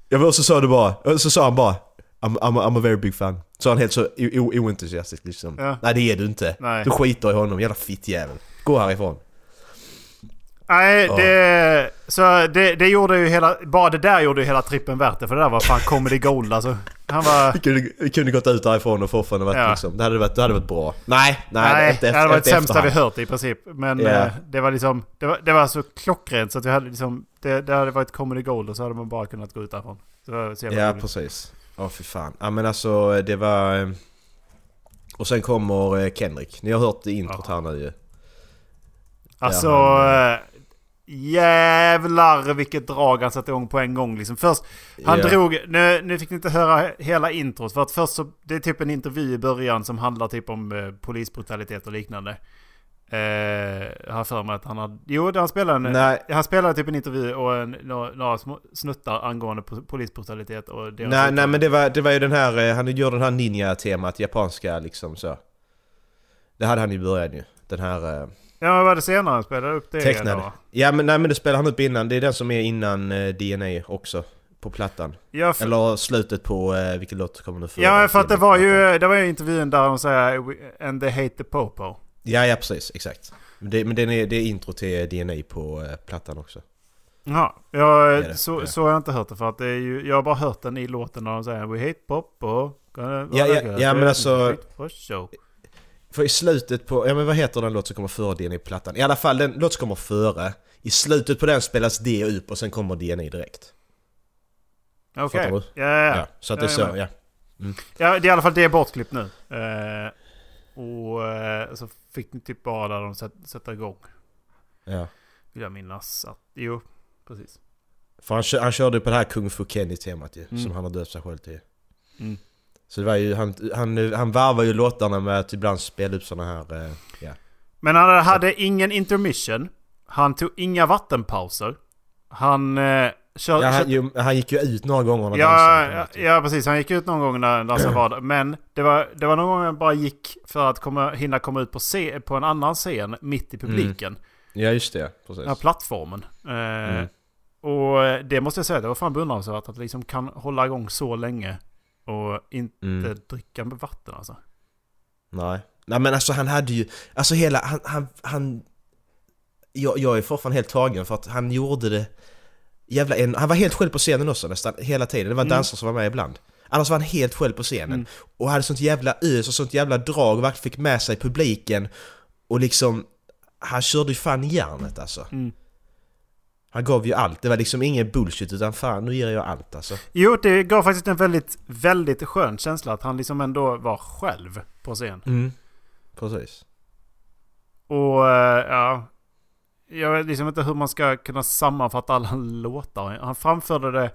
Ja men och så sa du bara, så sa han bara I'm, I'm, I'm a very big fan. Så han helt så oentusiastisk liksom. Ja. Nej det är du inte. Nej. Du skiter i honom, jävla fittjävel. Gå härifrån. Nej, Ja. det... Så det, det gjorde ju hela... Bara det där gjorde ju hela trippen värt det. För det där var fan comedy gold alltså. Han var... Vi kunde, kunde gått ut därifrån och fortfarande varit Ja. liksom, det hade varit, det hade varit bra. Nej, nej, Nej, det efter, hade varit inte sämsta vi hört i princip. Men Ja. eh, det var liksom... Det var, det var så klockrent så att vi hade liksom... Det, det hade varit comedy gold och så hade man bara kunnat gå ut därifrån. Så det så Ja roligt. precis. Åh fy fan. Ja men alltså det var... eh, Och sen kommer eh, Kendrick. Ni har hört introt här nu ju. Alltså... Ja, eh, Jävlar vilket drag han satte igång på en gång liksom. Först, han Ja. drog... Nu, nu fick ni inte höra hela introt. För att först så... Det är typ en intervju i början som handlar typ om eh, polisbrutalitet och liknande. Eh, jag har för mig att han hade... Jo, han spelade en... Nej. Han spelade typ en intervju och en, några, några små snuttar angående po- polisbrutalitet och deras Nej, nej men det var, det var ju den här, eh, han gjorde den här ninja-temat, japanska liksom så. Det hade han i början ju. Den här... Ja, men var det senare han spelade upp det? Tecknad. då? Ja men nej men det spelar han upp innan. Det är den som är innan eh, DNA också. På plattan. Ja, för- Eller slutet på, eh, vilken låt kommer nu före? Ja, för att det var ju, det var ju intervjun där de säger "We- And they hate the popo. Ja, ja precis. Exakt. Men det, men den är, det är intro till DNA på eh, plattan också. Jaha, jag, Det det, så, ja. så har jag inte hört det för att det är ju, jag har bara hört den i låten när de säger We hate popo. Ja, ja, ja, men alltså- wait for show." För i slutet på, ja men vad heter den låt som kommer före DNA-plattan? I alla fall den låt som kommer före. I slutet på den spelas det upp och sen kommer DNA direkt. Okej. Du? Ja, ja, ja. Så att det är så, ja. Mm. Ja, det är i alla fall det bortklippt nu. Eh, och eh, så fick ni typ bara där de sätt, sätter igång. Ja. Vill jag minnas att, jo, precis. För han, han körde på det här Kung Fu Kenny-temat ju, Mm. som han har döpt sig själv till. Mm. Så det var ju, han, han, han varvar ju låtarna med att ibland spela upp såna här, eh, ja. Men han hade ingen intermission. Han tog inga vattenpauser. Han eh, kör, ja han, kör, ju, han gick ju ut några gånger när ja, dansade. ja, ja, precis. Han gick ut någon gång när dansen var. Men det var, det var någon gång han bara gick för att komma, hinna komma ut på, se, på en annan scen mitt i publiken. Ja just det, precis. Den här plattformen. Eh, Mm. Och det måste jag säga, det var fan beundransvärt att liksom kan hålla igång så länge. Och inte Mm. dricka med vatten alltså. Nej. Nej men alltså han hade ju, alltså hela, han, han, han jag, jag är fortfarande helt tagen för att han gjorde det jävla en, han var helt själv på scenen också nästan hela tiden. Det var Mm. dansare som var med ibland. Annars var han helt själv på scenen. Mm. Och hade sånt jävla ös och sånt jävla drag och verkligen fick med sig publiken. Och liksom, han körde ju fan järnet alltså. Mm. Han gav ju allt. Det var liksom ingen bullshit utan fan nu ger jag allt alltså. Jo, det gav faktiskt en väldigt, väldigt skön känsla att han liksom ändå var själv på scen. Mm. Precis. Och eh, ja... Jag vet liksom inte hur man ska kunna sammanfatta alla låtar. Han framförde det...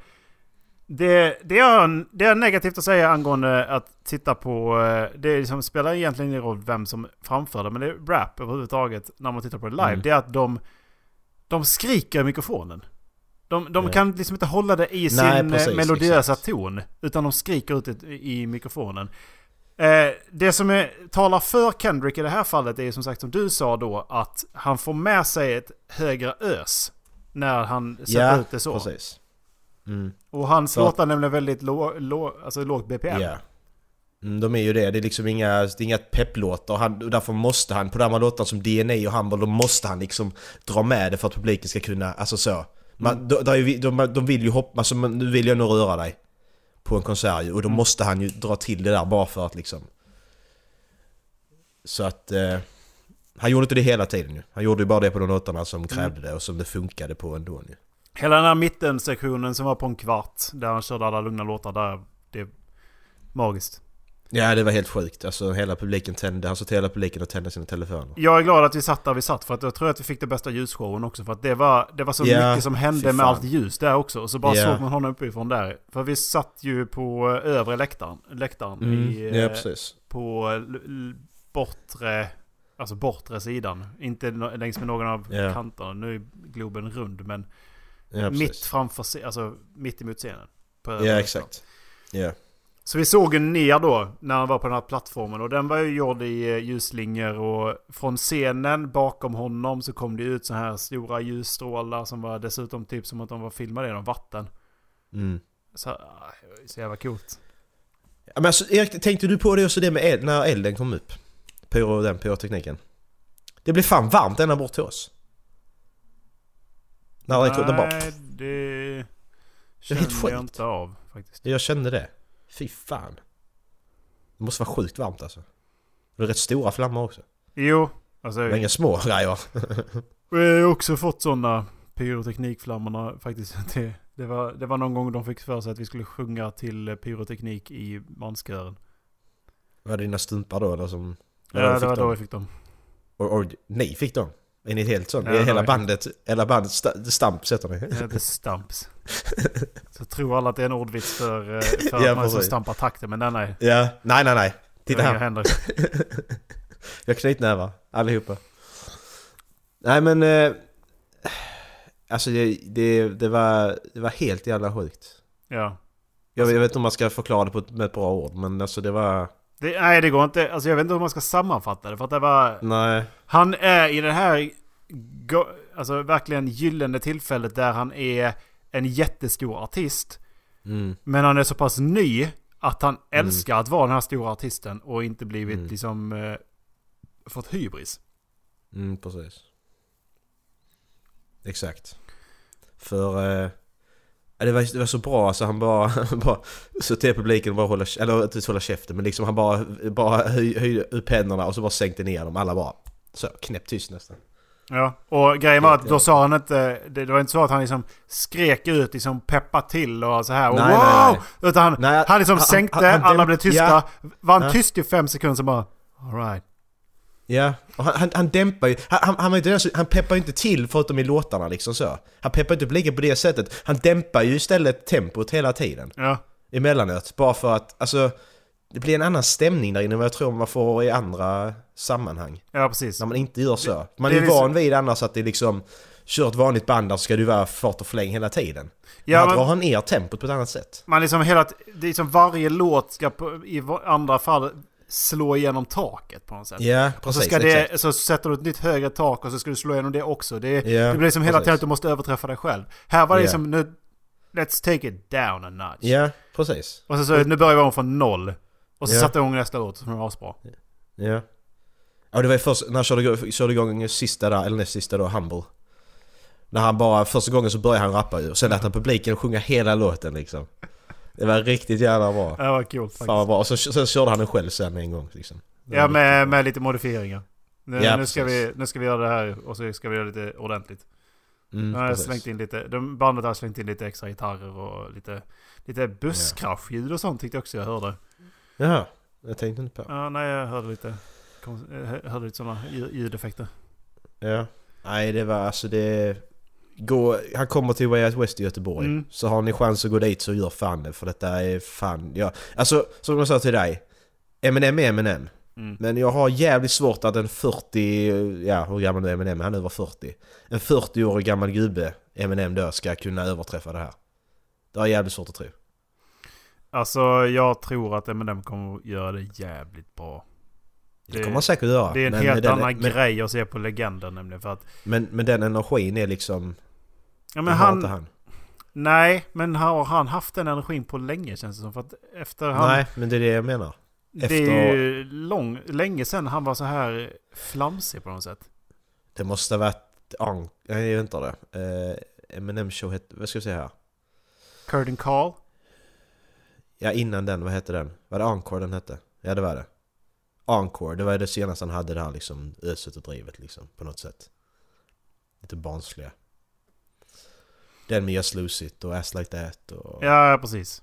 Det, det, är, det är negativt att säga angående att titta på... eh, Det liksom spelar egentligen ingen roll vem som framför det. Men det är rap överhuvudtaget när man tittar på det live. Mm. Det är att de... De skriker i mikrofonen. De, de kan liksom inte hålla det i sin Nej, eh, precis, melodiösa exakt. ton. Utan de skriker ut i mikrofonen. Eh, det som är, talar för Kendrick i det här fallet är som sagt som du sa då att han får med sig ett högre ös när han sätter Ja, ut det så. precis. Mm. Och hans Så- låtar nämligen väldigt lå, lå, alltså lågt BPM. Ja. Mm, de är ju det. Det är liksom inga, det är inga pepplåtar. Han, och därför måste han, på de här låtarna som DNA och Humble, då måste han liksom dra med det för att publiken ska kunna, alltså så. Man, Mm. de, de, de, de vill ju hoppa, alltså nu vill jag nog röra dig. På en konsert och då Mm. måste han ju dra till det där bara för att liksom... Så att... Eh, han gjorde inte det hela tiden ju. Han gjorde ju bara det på de låtarna som krävde det och som det funkade på ändå ju. Hela den här mittensektionen som var på en kvart, där han körde alla lugna låtar där, det är magiskt. Ja det var helt sjukt. Alltså hela publiken tände, han sa till hela publiken att tända sina telefoner. Jag är glad att vi satt där vi satt för att jag tror att vi fick det bästa ljusshowen också. För att det var, det var så Ja, mycket som hände med allt ljus där också. Och så bara Ja. såg man honom uppifrån där. För vi satt ju på övre läktaren. läktaren Mm, i, ja, eh, precis. På bortre, alltså bortre sidan. Inte längs med någon av Ja. kanterna. Nu är Globen rund men Ja, mitt framför, alltså mitt emot scenen. Ja exakt. Ja. Så vi såg en ner då när han var på den här plattformen och den var ju gjord i eh, ljusslingor och från scenen bakom honom så kom det ut så här stora ljusstrålar som var dessutom typ som att de var filmade genom vatten. Mm. Så, ah, så jävla coolt. Ja, men alltså, Erik, tänkte du på det också det med eld, när elden kom upp? Pyro, den pyrotekniken. Det blev fan varmt ända bort till oss. När det kom, det bara... Nej, det kände jag inte av faktiskt. Jag kände det. Fy fan. Det måste vara sjukt varmt alltså. Det är rätt stora flammor också. Jo, alltså. Det var inga små grejer. Vi har också fått sådana pyroteknikflammorna faktiskt. Det, det, var, det var någon gång de fick för sig att vi skulle sjunga till pyroteknik i manskören. Var det dina stumpar då eller som... Ja, det var då vi fick dem. Och, och ni fick dem? Är ni helt sån? Ja, det hela bandet, hela bandet sta, stamp sätter ni? Det heter stamps. Så tror alla att det är en ordvits för, eh, för Ja, att man precis. stampar takten. Men den är... Ja, nej nej nej. Titta här. händer. Jag har knytnävar, allihopa. Nej men... Eh, alltså det, det, det, var, det var helt jävla sjukt. Ja. Jag, jag vet inte om man ska förklara det på med ett bra ord men alltså det var... Det, nej, det går inte. Alltså jag vet inte hur man ska sammanfatta det. För att det var... Nej. Han är i det här... Alltså verkligen gyllene tillfället där han är en jättestor artist. Mm. Men han är så pass ny att han älskar att vara den här stora artisten och inte blivit Mm. liksom... Eh, fått hybris. Mm, precis. Exakt. För... Eh, det, var, det var så bra alltså han bara... han bara så till publiken och bara hålla... Eller inte hålla käften men liksom han bara, bara höj, höjde upp händerna och så bara sänkte ner dem. Alla bara... Så knäpptyst nästan. Ja, och grejen var att då sa han inte... Det, var inte så att han liksom skrek ut liksom peppa till och så här. Och Nej, wow! nej, nej. Utan han, Nej, han liksom han- sänkte, han- alla blev tysta. ja. Var han tyst i fem sekunder så bara... Alright. Ja, och han, han, han dämpar ju, han, han, han, han peppar ju inte till förutom i låtarna liksom så. Han peppar inte publiken på det sättet. Han dämpar ju istället tempot hela tiden. Ja. Emellanåt. Bara för att, alltså... Det blir en annan stämning där inne än vad jag tror man får i andra sammanhang. Ja, precis. När man inte gör så. Man det är är ju van liksom- vid annars att det liksom... Kör ett vanligt band där ska ju vara fart och fläng hela tiden. Ja, här men- drar han ner tempot på ett annat sätt. Man liksom hela... Det är som varje låt ska på, i andra fall slå igenom taket på något sätt. Ja, Och så, precis, ska det, så sätter du ett nytt högre tak och så ska du slå igenom det också. Det, Ja, det blir liksom hela tiden att du måste överträffa dig själv. Här var det Ja. liksom nu... Let's take it down a notch. Ja, precis. Och så, så nu börjar vi om från noll. Och så Ja. satte igång nästa låt som var asbra. Ja. Ja det var ju först när jag körde, körde igång sista där, eller näst sista då, Humble. När han bara, första gången så började han rappa ju och sen lät han publiken sjunga hela låten liksom. Det var riktigt jävla bra. Det var coolt faktiskt. Fan vad bra. Och så, så körde han den själv sen en gång liksom. Det Ja med, med lite modifieringar. Nu, Ja, nu, ska precis. vi, nu ska vi göra det här och så ska vi göra lite ordentligt. Mm, Nu har slängt in lite, de, bandet har slängt in lite extra gitarrer och lite, lite busskraschljud och sånt tyckte jag också jag hörde. Jaha, jag tänkte inte på. Ja, nej jag hörde lite, kom, jag hörde lite sådana ljudeffekter. Ja. Nej det var alltså det... Gå, han kommer till Way Out West i Göteborg. Mm. Så har ni chans att gå dit så gör fan det för detta är fan... Ja. Alltså som jag sa till dig. Eminem är Eminem. Mm. Men jag har jävligt svårt att en 40... Ja hur gammal är Eminem? Han är över 40. En 40-årig gammal gubbe, Eminem då, ska kunna överträffa det här. Det har jag jävligt svårt att tro. Alltså jag tror att Eminem kommer göra det jävligt bra. Det kommer han säkert göra. Det är en helt den- annan men- grej att se på legenden nämligen för att... Men, men den energin är liksom... Ja, det men har han, han. Nej, men har han haft den energin på länge känns det som. För att efter han... Nej, men det är det jag menar. Det Efter- är ju lång, länge sedan han var så här flamsig på något sätt. Det måste ha varit... An- Nej, jag inte det. Eh, Eminem show hette... Vad ska jag säga här? Curtin Call. Ja, innan den. Vad hette den? Var det Encore den hette? Ja, det var det. Encore, det var det senaste han hade det här liksom öset och drivet liksom på något sätt. Lite barnsliga. Den med Just Lose It och Ass Like That och... Ja, precis.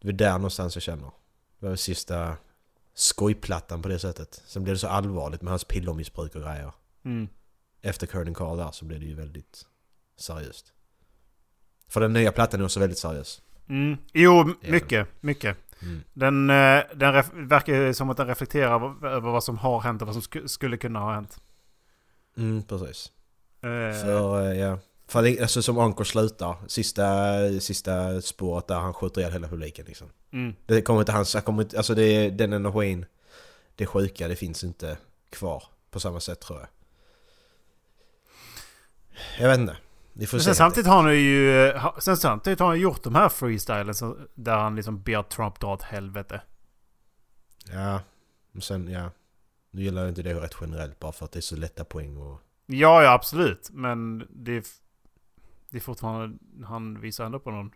Det är där någonstans jag känner. Det var den sista skojplattan på det sättet. Sen blev det så allvarligt med hans pillermissbruk och grejer. Mm. Efter Curtin Carl där så blev det ju väldigt seriöst. För den nya plattan är också väldigt seriös. Mm. Jo, mycket. Mycket. Mm. Den, eh, den verkar som att den reflekterar över vad som har hänt och vad som sk- skulle kunna ha hänt. Mm, precis. Eh, För, eh, ja. För alltså som Anchor slutar, sista, sista spåret där han skjuter ihjäl hela publiken liksom. Mm. Det kommer inte hans, han kommer inte, alltså det, den energin, det sjuka, det finns inte kvar på samma sätt tror jag. Jag vet inte. Vi får Men se. sen samtidigt har han ju... eh, Sen samtidigt har han gjort de här freestylen där han liksom ber Trump dra åt helvete. Ja, men sen ja. Nu gillar jag inte det rätt generellt bara för att det är så lätta poäng och... Ja, ja absolut. Men det är, det är fortfarande... Han visar ändå på någon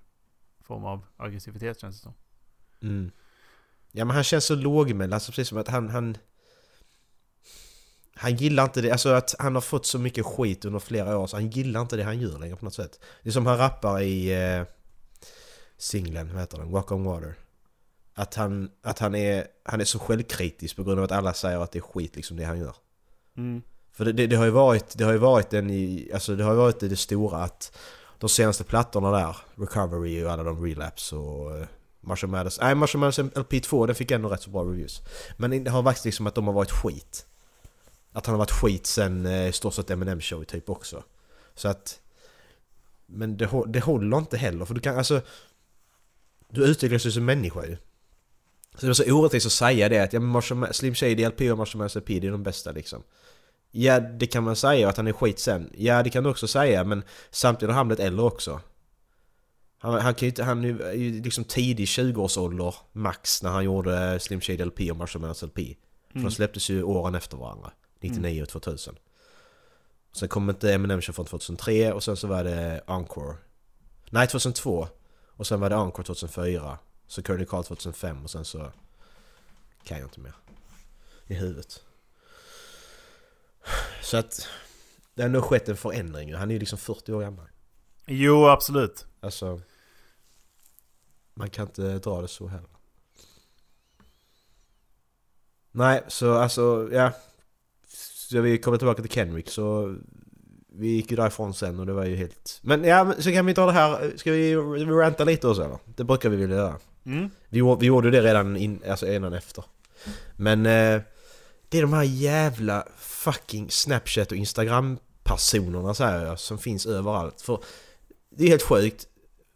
form av aggressivitet känns det som. Mm. Ja men han känns så lågmäld, alltså precis som att han, han... Han gillar inte det, alltså att han har fått så mycket skit under flera år så han gillar inte det han gör längre på något sätt. Det är som han rappar i eh, singeln, vad heter den? Walk on Water. Att han, att han är, han är så självkritisk på grund av att alla säger att det är skit liksom det han gör. Mm. För det, det, det har ju varit, det har ju varit en i, alltså det har ju varit det stora att de senaste plattorna där, Recovery och alla de Relapse och eh, Marshall Mathers, nej Marshall Mathers LP2 den fick ändå rätt så bra reviews. Men det har varit liksom att de har varit skit. Att han har varit skit sen eh, i stort sett Eminem show typ också. Så att... Men det, det håller inte heller för du kan alltså... Du utvecklas ju som människa ju. Så det är så orättvist att säga det att ja, men Marshall Slim Shady LP och Marshall Mathers LP det är de bästa liksom. Ja, det kan man säga att han är skit sen. Ja, det kan du också säga, men samtidigt har han blivit äldre också. Han, han kan ju inte, han är ju liksom tidig 20-årsålder max när han gjorde Slim Shady LP och Marshall Mathers LP. För Mm. de släpptes ju åren efter varandra. 99 och 2000. Sen kom inte Eminem från 2003 och sen så var det Encore. Nej, 2002. Och sen var det Encore 2004. Så Kearney Carl 2005 och sen så... Kan jag inte mer. I huvudet. Så att... Det har nog skett en förändring. Han är ju liksom 40 år gammal. Jo, absolut. Alltså... Man kan inte dra det så heller. Nej, så alltså, ja. Så vi kommer tillbaka till Kenrick så... Vi gick ju därifrån sen och det var ju helt... Men ja, så kan vi ta det här... Ska vi ranta lite och så eller? Det brukar vi vilja göra. Mm. Vi, vi gjorde det redan in, alltså innan efter. Men eh, det är de här jävla fucking Snapchat och Instagram-personerna säger jag, som finns överallt. För det är helt sjukt.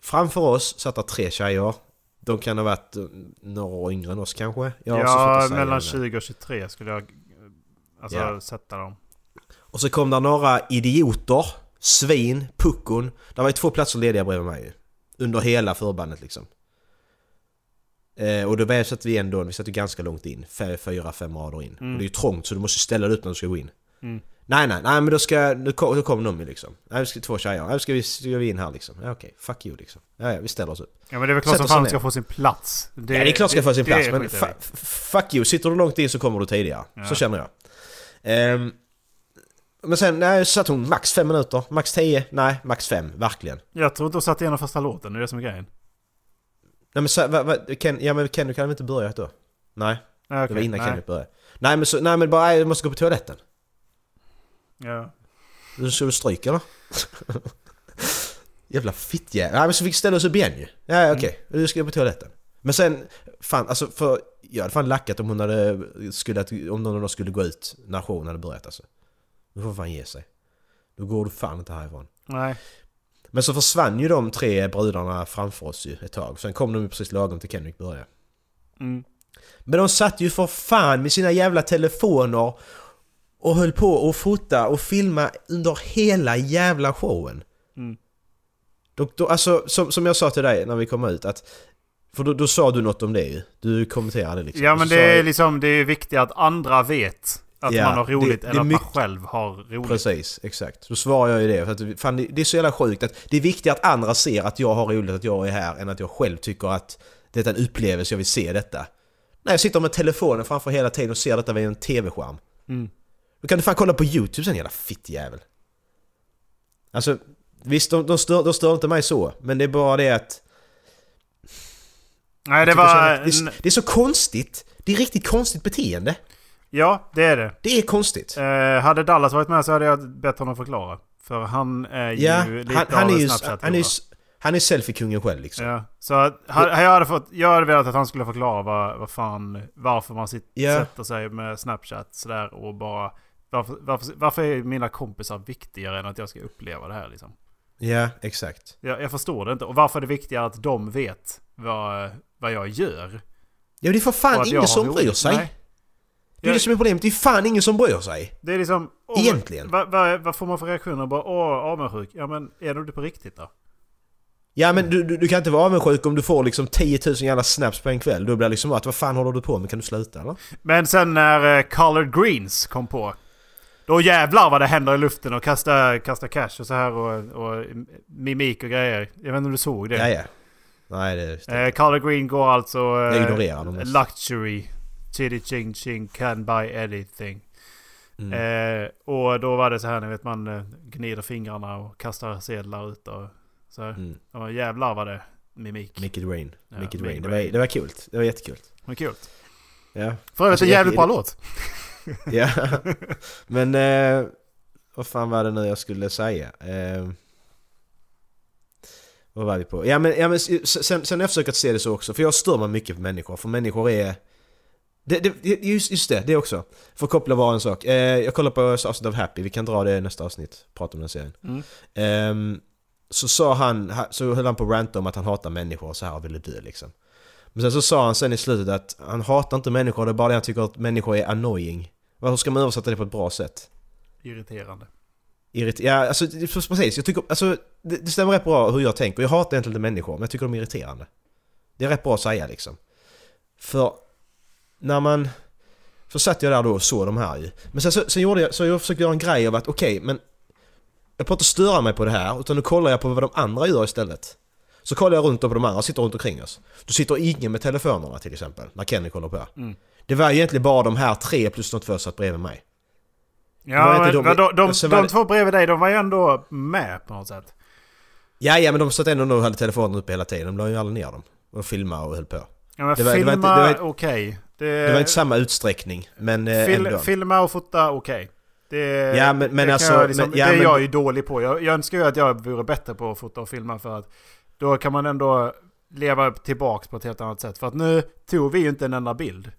Framför oss satt det tre tjejer. De kan ha varit eh, några år yngre än oss kanske. Jag Ja, mellan det. 20 och 23 skulle jag... Alltså Ja. sätta dem. Och så kom det några idioter, svin, puckon. Det var ju två platser lediga bredvid mig. Under hela förbandet liksom. Eh, och då satt vi ändå, vi satt ju ganska långt in. Fy- Fyra, fem rader in. Mm. Och det är ju trångt så du måste ställa dig upp när du ska gå in. Mm. Nej nej, nej men då ska, nu kom, då kom de ju liksom. Nej, vi ska två tjejer. Nej, ska vi, ska vi in här liksom. Ja okej, fuck you liksom. Ja, ja vi ställer oss upp. Ja men det är väl klart han ner. ska få sin plats. Det, ja det är klart ska få sin plats men fuck you, sitter du långt in så kommer du tidigare. Ja. Så känner jag. Ehm, men sen, nej, satt hon max fem minuter, max tio, nej, max fem, verkligen. Jag tror inte hon satt igenom första låten, det är det som är grejen. Nej men så, va, va, Ken, ja men Kenny kan väl inte börja då? Nej, Ja, det var innan nej. Kenny började. Nej men så, nej men bara, nej, jag måste gå på toaletten. Ja. Du ska du stryka eller? Jävla fittjävel. Nej men så fick vi ställa oss upp igen ju. Ja okej, du ska på toaletten. Men sen, fan alltså för... Jag hade fan lackat om hon hade... Skulle, om någon av dem skulle gå ut när showen hade börjat alltså. Nu får fan ge sig. Då går du fan inte härifrån. Nej. Men så försvann ju de tre brudarna framför oss ju ett tag. Sen kom de ju precis lagom till Kenrick började. Mm. Men de satt ju för fan med sina jävla telefoner och höll på och fota och filma under hela jävla showen. Mm. Då, då, alltså, som, som jag sa till dig när vi kom ut att... För då, då sa du något om det ju. Du kommenterade liksom. Ja men det är liksom, det är viktigt att andra vet att Ja, man har roligt det- eller att mycket- man själv har roligt. Precis, exakt. Då svarar jag ju det. För att, fan, det det är så jävla sjukt att det är viktigt att andra ser att jag har roligt, att jag är här, än att jag själv tycker att det är en upplevelse, jag vill se detta. Nej, jag sitter med telefonen framför hela tiden och ser detta via en TV-skärm. Mm. Då kan du fan kolla på YouTube sen jävla fittjävel. Alltså, visst de, de, stör, de stör inte mig så, men det är bara det att... Nej det var... det, är, det är så konstigt. Det är riktigt konstigt beteende. Ja, det är det. Det är konstigt. Eh, hade Dallas varit med så hade jag bett honom förklara. För han är ju Ja, lite han, han av är en ju... Snapchat Han är, han är selfie-kungen själv liksom. Ja, så att, jag, hade fått, jag hade velat att han skulle förklara vad, vad fan, varför man sit, Ja. sätter sig med Snapchat sådär och bara... Varför, varför, varför är mina kompisar viktigare än att jag ska uppleva det här liksom? Ja, exakt. Jag, jag förstår det inte. Och varför är det viktigare att de vet vad, vad jag gör? Ja, det är för fan ingen som bryr sig. Nej. Det är det som är problemet. Det är fan ingen som bryr sig. Det är liksom... åh, Egentligen. Vad, vad, vad får man för reaktioner? Bara åh, avundsjuk. Ja men är du det på riktigt då? Ja men du, du, du kan inte vara avundsjuk om du får liksom 10 000 jävla snaps på en kväll. Då blir det liksom att vad fan håller du på med? Kan du sluta eller? Men sen när eh, Colored Greens kom på. Då jävlar vad det händer i luften och kasta, kasta cash och så här och, och mimik och grejer. Jag vet inte om du såg det? Ja, ja. Nej det... Eh, Colored Green går alltså... Eh, Jag ignorerar mest. Luxury. Chitty ching ching can buy anything. Mm. Eh, och då var det så här, ni vet man eh, gnider fingrarna och kastar sedlar ut och så här. Mm. Och jävlar vad det mimik. Make it rain. Ja, Make it rain. Det var, det var kul. Det var jättekul. Men kul. Ja. För övrigt Alltså, en jag- jävligt bra låt. ja. Men... Eh, vad fan var det nu jag skulle säga? Eh, vad var vi på? Ja men, ja, men sen, sen har jag försökt se det så också. För jag stör mig mycket på människor. För människor är... Det, det, just, just det, det också. För att koppla bara en sak. Eh, jag kollar på avsnitt av Happy, vi kan dra det i nästa avsnitt. Prata om den serien. Mm. Ehm, så sa han, ha- så höll han på att ranta om att han hatar människor och så här och ville dö liksom. Men sen så sa han sen i slutet att han hatar inte människor, det är bara det han tycker att människor är annoying. Hur ska man översätta det på ett bra sätt? Irriterande. Irrit ja, alltså precis. Jag tycker, alltså, det, det stämmer rätt bra hur jag tänker. Jag hatar egentligen inte människor, men jag tycker de är irriterande. Det är rätt bra att säga liksom. För när man... Så satt jag där då och såg de här ju. Men sen, så, sen gjorde jag, så jag försökte göra en grej av att okej, men... Jag får inte störa mig på det här, utan nu kollar jag på vad de andra gör istället. Så kollar jag runt på de andra, sitter runt omkring oss. Då sitter ingen med telefonerna till exempel, när Kenny kollar på. Mm. Det var egentligen bara de här tre plus de två satt bredvid mig. Ja, men, de- de, de, de, det- två bredvid dig, de var ju ändå med på något sätt. Ja, ja men de satt ändå och hade telefonen uppe hela tiden. De la ju aldrig ner dem. Och filmade och höll på. Ja, men Det var- filma, var inte- det. Det var inte samma utsträckning, men eh, Fil, ändå. filma och fota, okej. Det, Ja, men- men det kan alltså, Jag liksom, men- ja, det är men- jag ju dålig på. Jag, jag önskar ju att jag vore bättre på att fota och filma för att då kan man ändå leva tillbaks på ett helt annat sätt. För att nu tog vi ju inte en enda bild.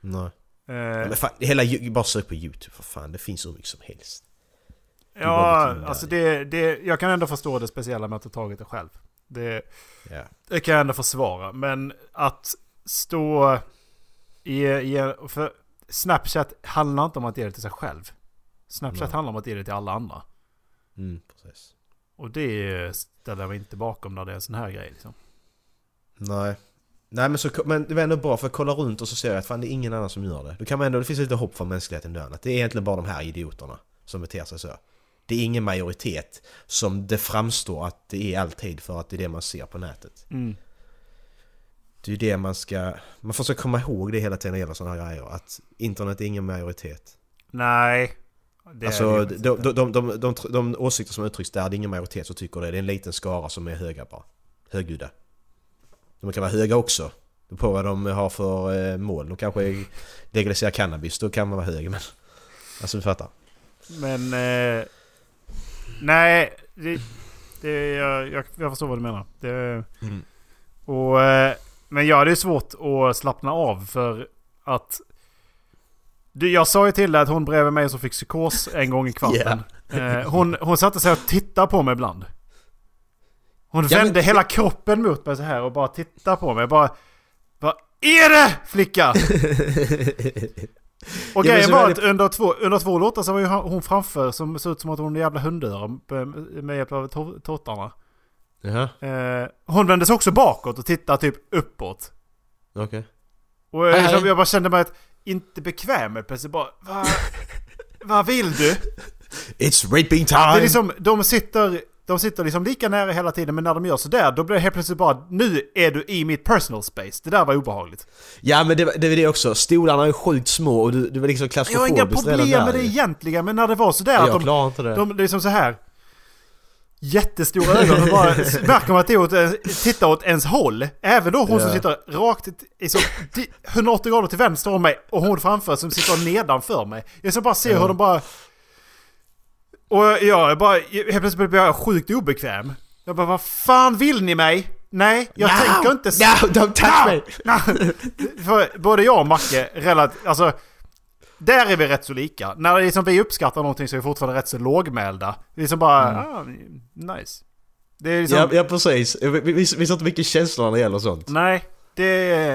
Nej. Eh, Men fan, hela, bara sök på YouTube för fan. Det finns hur mycket som helst. ja, alltså det, det, jag kan ändå förstå det speciella med att ha tagit det själv. Det, Ja. det kan jag ändå försvara. Men att stå i, i för Snapchat handlar inte om att ge det till sig själv. Snapchat Nej. handlar om att ge det till alla andra. Mm, precis. Och det ställer jag mig inte bakom när det är en sån här grej liksom. Nej. Nej men, så, men det var ändå bra för att kolla runt och så ser jag att fan det är ingen annan som gör det. Då kan man ändå, det finns lite hopp för mänskligheten dön. Att det är egentligen bara de här idioterna som beter sig så. Det är ingen majoritet som det framstår att det är alltid för att det är det man ser på nätet. Mm. Det är ju det man ska... Man får så komma ihåg det hela tiden när det gäller sådana här grejer. Att internet är ingen majoritet. Nej. Det alltså de, de, de, de, de, åsikter som uttrycks där, det är ingen majoritet som tycker det. Det är en liten skara som är höga bara. Högljudda. De kan vara höga också. Det på vad de har för eh, mål. De kanske legaliserar cannabis, då kan man vara hög men... Alltså du fattar. Men... Eh, nej, det, det, jag, jag, jag förstår vad du menar. Det, Mm. och, eh, men ja, det är svårt att slappna av för att... Jag sa ju till dig att hon bredvid mig som fick psykos en gång i kvarten. Eh, hon, hon satte sig och tittade på mig ibland. Hon Ja, men- vände hela kroppen mot mig så här och bara tittade på mig. Bara... Vad är det flicka? Och Ja, men grejen var är att under två, under två låtar så var ju hon framför som såg ut som att hon är en jävla hundöra med- hjälp av tårtarna. Jaha, Eh, hon vände sig också bakåt och tittade typ uppåt. okej. Och jag, Hej, liksom, jag bara kände mig att, inte bekväm med plötsligt bara vad, vad vill du? It's raping Det är time! liksom, de sitter, de sitter liksom lika nära hela tiden men när de gör sådär då blir det helt plötsligt bara nu är du i mitt personal space. Det där var obehagligt. Ja men det, var- det var det också, stolarna är sjukt små och du, du var liksom Jag har klaustrofobiskt inga redan problem där med det egentligen men när det var sådär Jag att de, klarar inte det. de, det är som så här jättestora ögon och bara märker man att åt, ens- tittar åt ens håll. Även då hon som Ja. sitter rakt i så, di- 180 grader till vänster om mig och hon framför som sitter nedanför mig. Jag ska bara se Ja. hur de bara... Och jag bara, helt plötsligt blir jag sjukt obekväm. Jag bara, vad fan vill ni mig? Nej, jag No! tänker inte... No, don't touch No! me! No! För både jag och Macke, relativt, alltså... Där är vi rätt så lika. När liksom vi uppskattar någonting så är vi fortfarande rätt så lågmälda. Vi är som bara, ah, nice. Det är liksom, Ja, ja precis, vi, vi, vi, inte mycket känslor när det gäller sånt. nej. Det,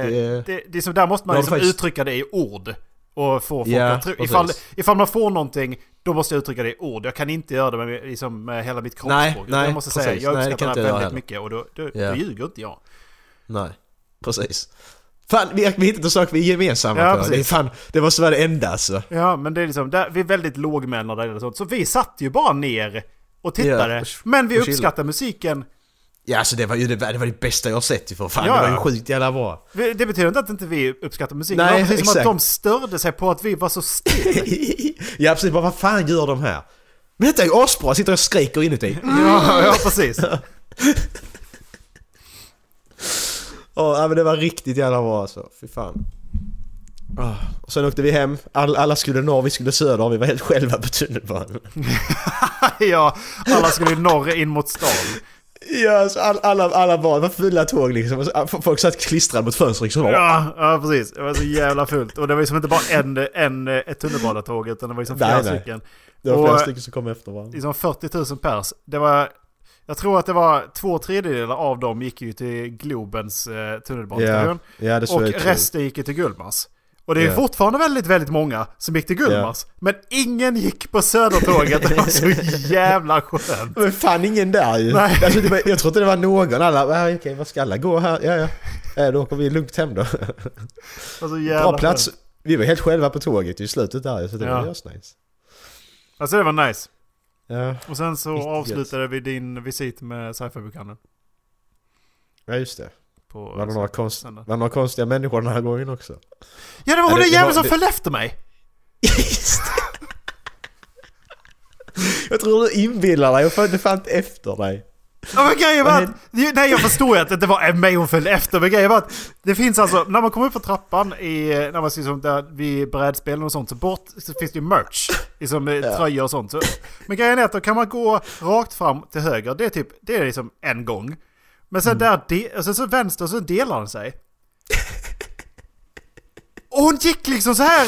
Det- det, det, är som, där måste man liksom faktiskt. uttrycka det i ord. Och få folk Ja, att tro. Ifall, ifall man får någonting, då måste jag uttrycka det i ord. Jag kan inte göra det med, liksom, med hela mitt Nej, kroppsspråk. Nej, jag måste säga, precis. jag Nej, det uppskattar kan det här jag väldigt mycket. Och då, då, Ja. då ljuger inte jag. Nej, precis. Fan, vi vi hittat en sak vi är gemensamma Ja, på. precis. Det, är fan, det måste vara det enda alltså. Ja, men det är liksom, där, vi är väldigt lågmälda där eller sånt. Så vi satt ju bara ner och tittade. Ja, och- men vi och uppskattar musiken. Ja alltså det var ju det, det, var det bästa jag sett ju för fan. Ja, det var ju sjukt jävla bra. Det betyder inte att inte vi uppskattar musiken. Nej, det var precis som att exakt. de störde sig på att vi var så stela. ja precis, bara vad fan gör de här? Men detta är ju asbra, sitter och skriker inuti. ja, ja, precis. Ja ja, men det var riktigt jävla bra alltså, fy fan. Ah, Och sen åkte vi hem, All, alla skulle norr, vi skulle söder, vi var helt själva på tunnelbanan. ja, alla skulle ju norr in mot stan. Ja, alltså, all, alla, alla det var fulla tåg liksom. Alltså, Folk satt klistrade mot fönstret liksom. Ja, ja, precis. Det var så jävla fullt. Och det var liksom inte bara en, en, ett tunnelbanetåg utan det var liksom flera Nej, nej. stycken. Det var flera Och- stycken som kom efter varandra. Liksom 40 000 pers. Det var... Jag tror att det var två tredjedelar av dem gick ju till Globens eh, tunnelbanestation. Det så och resten gick ju till Gullmars. Och det är Ja. fortfarande väldigt, väldigt många som gick till Gullmars. Men ingen gick på Södertåget. Det var så jävla skönt. Men fan ingen där ju. Nej. Alltså, var, jag tror inte det var någon. Alla, okej vad ska alla gå här? Ja ja. ja då åker vi lugnt hem då. Det var så jävla Bra plats. skönt. Vi var helt själva på tåget i slutet där så det Ja. var just nice. Alltså det var nice. Ja. Och sen så Riktigt avslutade vi din visit med sci-fi-bokhandeln. ja, just det. På det, några konst, det några konstiga människor den här gången också? Ja det var hon det- den det jäveln som det- följde efter mig! Jag tror du inbillar dig, jag följde fan efter dig. Ja men grejen var Vad att, nej jag förstår ju att det inte var mig hon följde efter, men grejen var att det finns alltså, när man kommer upp för trappan i, när man ser som där vid brädspelen och sånt, så bort så finns det ju merch. Liksom Ja. tröjor och sånt. Så, men grejen är att då kan man gå rakt fram till höger, det är typ, det är liksom en gång. Men sen där, de, och sen så vänster så delar den sig. Och hon gick liksom så här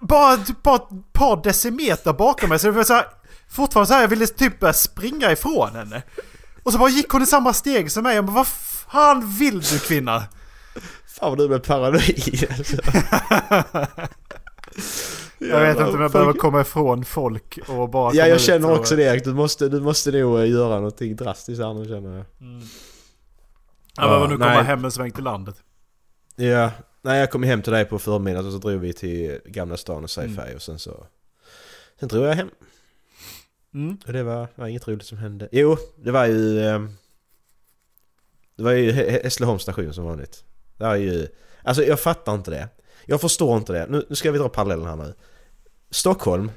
bara, bara ett par decimeter bakom mig. Så det var så här, fortfarande så här, jag ville typ börja springa ifrån henne. Och så bara gick hon i samma steg som mig. Jag bara, vad fan vill du kvinna? Fan vad du blev paranoid alltså. Jag vet inte om jag behöver folk- komma ifrån folk och bara Ja jag känner och- också det Erik, du måste, du måste nog eh, göra någonting drastiskt här nu känner jag. Jag behöver nu komma nej. hem en sväng till landet. Ja, nej jag kom hem till dig på förmiddagen och så drog vi till Gamla stan och sci-fi Mm. och sen så Sen drog jag hem. Mm. Och det var, var inget roligt som hände. Jo, det var ju... ehm, Det var ju Hä- Hässleholms station som vanligt. Det var ju... Alltså jag fattar inte det. Jag förstår inte det. Nu, nu ska vi dra parallellen här nu. Stockholm.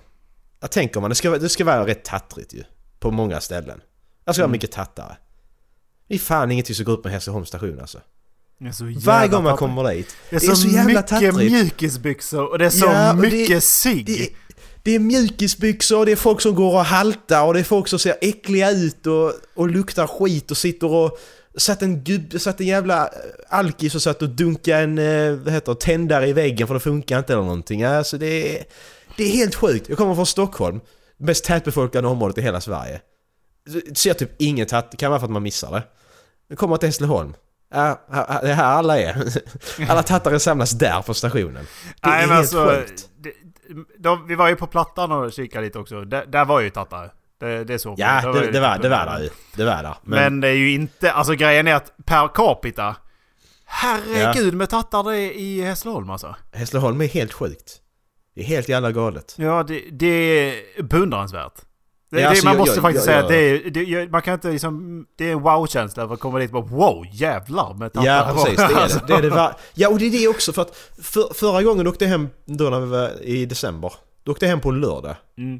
Jag tänker man, det ska, det ska vara rätt tattrigt ju. På många ställen. Det ska vara Mm. mycket tattare. Det är fan ingenting som går upp med Hässleholms station alltså. Det är så jävla Varje gång man kommer dit. Det är så, mycket mjukisbyxor och det är så Ja, det- mycket cigg. Det, det är mjukisbyxor det är folk som går och haltar och det är folk som ser äckliga ut och, och luktar skit och sitter och... Satt en gubb, satt en jävla eh, alkis och satt och dunkade en, eh, vad heter tändare i väggen för det funkar inte eller någonting. Alltså det är... Det är helt sjukt. Jag kommer från Stockholm. Mest tätbefolkade området i hela Sverige. Ser typ inget det kan vara för att man missar det. Jag kommer till Hässleholm. Ja, det är här alla är. Alla tattare samlas där på stationen. Det Nej är men helt alltså, sjukt. det, de, vi var ju på Plattan och kikade lite också. Där, där var ju tattare. Det, det såg Ja, det, ju det, var, typ- det var där ju. Det var där. Men, Men, det är ju inte, alltså grejen är att per capita. Herregud med tattar det är i Hässleholm alltså. Hässleholm är helt sjukt. Det är helt jävla galet. Ja, det, det är beundransvärt. Det, det, alltså, man måste jag- faktiskt jag- säga att det är, det, man kan inte liksom, det är en wow-känsla för att komma dit och bara wow, jävlar med. Ja, precis. Det är Alltså. det. det, är det var, ja, och det är det också för att för, förra gången åkte jag hem då när vi var i december. Då åkte jag hem på en lördag. Mm.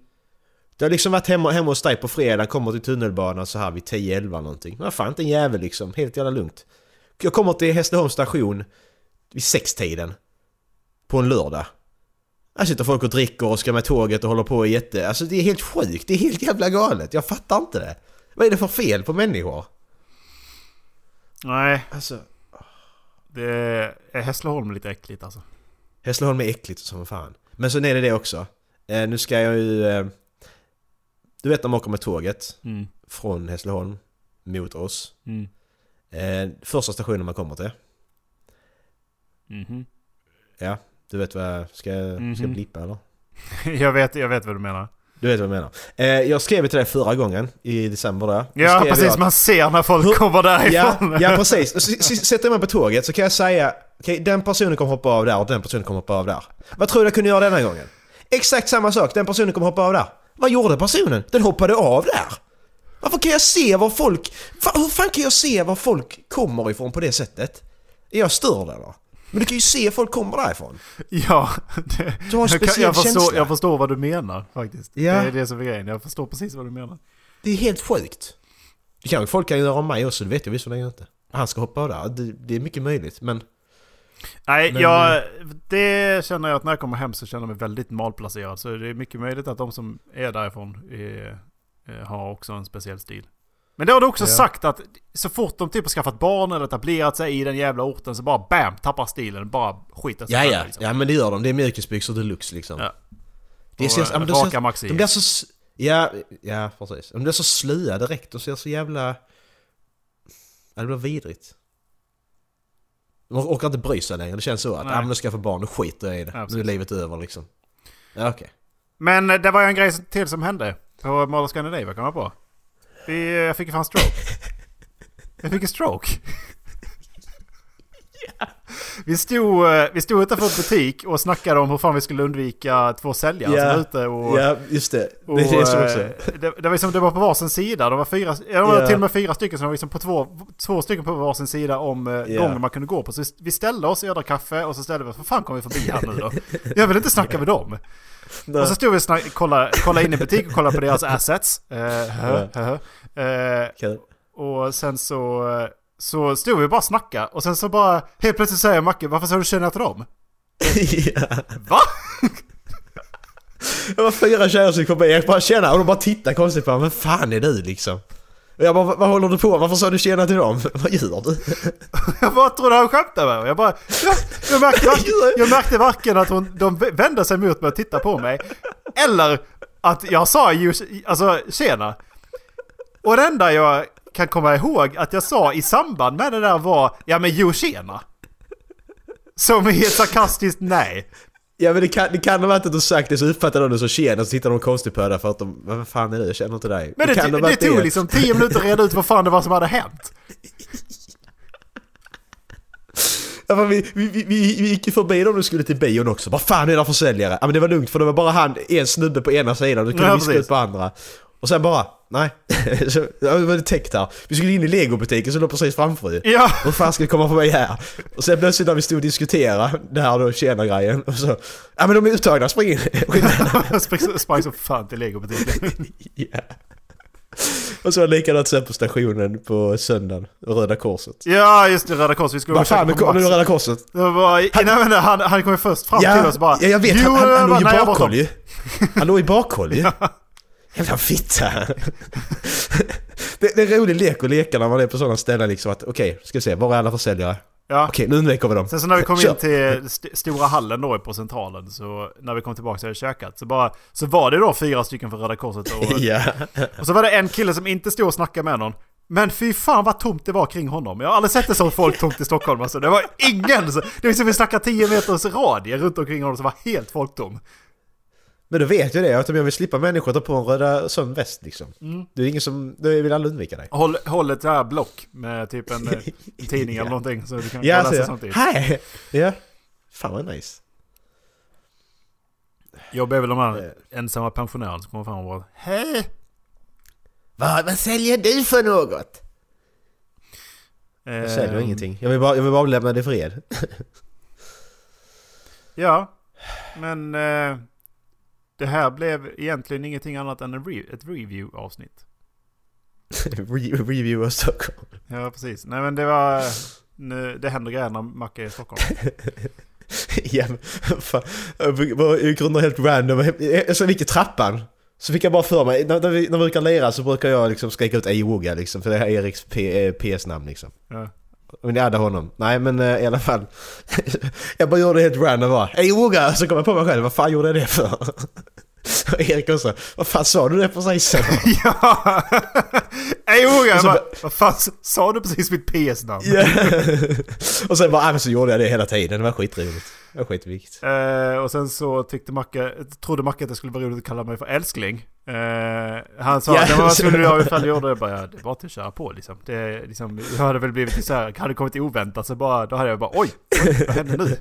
Det har liksom varit hemma, hemma hos dig på fredag, kommer till tunnelbanan så här vid 10-11 någonting. Men fan inte en jävel liksom, helt jävla lugnt. Jag kommer till Hässleholms station vid sextiden. På en lördag. Här sitter folk och dricker och ska med tåget och håller på och jätte... Alltså det är helt sjukt, det är helt jävla galet. Jag fattar inte det. Vad är det för fel på människor? Nej, Alltså... det är Hässleholm lite äckligt alltså. Hässleholm är äckligt som fan. Men sen är det det också. Eh, nu ska jag ju... Eh, du vet när man åker med tåget Mm. från Hässleholm mot oss. Mm. Eh, första stationen man kommer till. Mhm. Ja, du vet vad jag ska, ska jag Mhm. blippa eller? jag, vet, jag vet vad du menar. Du vet vad jag menar. Eh, jag skrev till dig förra gången i december där. Ja, precis. att- Man ser när folk kommer därifrån. Ja, ja precis. Sätter jag mig på tåget så kan jag säga okej den personen kommer hoppa av där och den personen kommer hoppa av där. Vad tror du jag kunde göra denna gången? Exakt samma sak, den personen kommer hoppa av där. Vad gjorde personen? Den hoppade av där. Varför kan jag se var folk... Hur fan kan jag se var folk kommer ifrån på det sättet? Är jag störd eller? Men du kan ju se folk kommer därifrån. Ja, det, Du har en jag, kan- speciell jag, förstår, känsla. jag förstår vad du menar faktiskt. Ja. Det är det som är grejen. Jag förstår precis vad du menar. Det är helt sjukt. Det kanske folk kan göra om mig också, det vet jag visserligen inte. Han ska hoppa av där, det, det är mycket möjligt men... Nej, Men- jag, det känner jag att när jag kommer hem så känner jag mig väldigt malplacerad. Så det är mycket möjligt att de som är därifrån är, har också en speciell stil. Men det har du också Ja. sagt att så fort de typ har skaffat barn eller etablerat sig i den jävla orten så bara BAM! Tappar stilen. Bara skiter sig Ja, ja. liksom. ja men det gör de. Det är mjukisbyxor deluxe liksom. Ja. Det Och, eh, ja, men de, raka maxi. de blir så... Ja, ja precis. De blir så slöa direkt. De ser så jävla... Ja, det blir vidrigt. De orkar inte bry sig längre. Det känns så att Nej. ja, men nu ska jag få barn, nu skiter jag i det. Ja, nu är livet över liksom. Ja, okej. Men eh, det var ju en grej till som hände på of Scandinavia, kan man på. Vi, jag fick ju fan stroke. Jag fick en stroke. Vi stod, eh, vi stod utanför en butik och snackade om hur fan vi skulle undvika två säljare som var ute och... ja, just det. och, det är det som eh, också. Det, det, var liksom, det var på varsin sida. De var, fyra, ja, de var Ja. till och med fyra stycken som var liksom på två, två stycken på varsin sida om Ja. gången man kunde gå på. Så vi- ställde oss, drack kaffe och så ställde vi oss, vad fan kommer vi förbi här nu då? Jag vill inte snacka med dem. Och så stod vi och snack, kolla, kolla in i butik och kollade på deras assets. Eh, hö, hö, hö. Eh, och sen så, så stod vi och bara snacka och sen så bara helt plötsligt säger Macke, varför sa du till dem? ja. Va? Det var fyra tjejer som kom förbi. Jag bara känna och de bara tittade konstigt på mig. Vem fan är du liksom? Och jag bara, vad, vad håller du på Varför sa du tjena till dem? vad gör du? Jag bara trodde han skämtade med mig. Jag bara, ja, jag, märkte, varken, jag märkte varken att hon, de vände sig mot mig och tittade på mig. Eller att jag sa ju, alltså tjena. Och det enda jag kan komma ihåg att jag sa i samband med det där var, ja men jo tjena. Som i ett sarkastiskt nej. Ja men det kan, det kan ha varit att du sagt det så uppfattade de det som tjena så tittar de konstigt på dig för att de, vad fan är du? Jag känner inte dig. Men det, ha det, varit tog liksom tio minuter att reda ut vad fan det var som hade hänt. Ja, vi, vi, vi, vi gick förbi dem och skulle till bion också. Vad fan är det för försäljare? Ja men det var lugnt för det var bara han, en snubbe på ena sidan och du kunde viska ut på andra. Och sen bara, nej. så, ja, det var det täckt här. Vi skulle in i legobutiken som låg precis framför ju. Ja! Hur fan ska vi komma förbi här? Och sen plötsligt när vi stod och diskuterade det här då, tjena grejen och så... Ja men de är uttagna, spring in! Sprang så fan till legobutiken. ja. Och så var det likadant sen på stationen på söndagen, Röda Korset. Ja, just det. Röda Korset. Vi skulle Vad fan, nu käka på kom nu Max. Röda Korset. Det bara, nej, men han, han kom ju först fram till oss bara. ja, jag vet. Jo, Han, han, han låg var bakhåll ju. Han låg i bakhåll ju. Jävla fitta. det, det är en rolig lek att leka när man är på sådana ställen liksom att okej, ska vi se, var är alla försäljare? Ja. Okej, nu undviker vi dem. Sen så när vi kom Kör. in till st stora hallen då på centralen så när vi kom tillbaka vi käkat så bara så var det då fyra stycken från Röda Korset och, Ja. och så var det en kille som inte stod och snackade med någon. Men fy fan vad tomt det var kring honom. Jag har aldrig sett det så folk tomt i Stockholm alltså. Det var ingen! Så, det var som vi snackar 10 meters radie runt omkring honom som var helt folktom. Men då vet jag det, att om jag vill slippa människor ta på en röda sån väst liksom. Mm. Det är ingen som, det vill alla undvika dig. Håll, håll ett här block med typ en, eh, tidning eller någonting så du kan Ja, läsa så jag, samtidigt. hej! Ja. Fan vad nice. Jobb är väl de här ensamma pensionärerna som kommer fram och bara Hej! Vad, vad säljer du för något? Jag säljer Ehm, ingenting. Jag vill bara, jag vill bara lämna det i fred. Ja, men eh, det här blev egentligen ingenting annat än re- ett review-avsnitt. Re- Review av Stockholm. Ja, precis. Nej men det var... Nu, det händer grejer när Macke är i Stockholm. ja, men fan. Jag och helt random. Jag så gick i trappan. Så fick jag bara för mig, när, när, vi, när vi brukar lira så brukar jag liksom skrika ut Ewoga liksom. För det är Eriks P, eh, PS-namn liksom. Ja. Och ni adda honom. Nej men eh, i alla fall. jag bara gjorde det helt random bara. Ewoga! Så kom jag på mig själv, vad fan gjorde jag det för? Och Erik också, vad fan sa du det precis? ja! Så Vad bara- vad fan sa du precis mitt PS-namn? Ja. och sen bara, men så gjorde jag det hela tiden. Det var skitroligt. Det var skitviktigt. Eh, och sen så tyckte Macke, trodde Macke att det skulle vara roligt att kalla mig för älskling. Eh, han sa Ja, att ja, vad så- skulle du göra ifall du gjorde det? Jag bara, ja, det var till att köra på liksom. Det, är liksom jag hade väl blivit så här, hade kommit oväntat så bara, då hade jag bara oj, oj vad hände nu?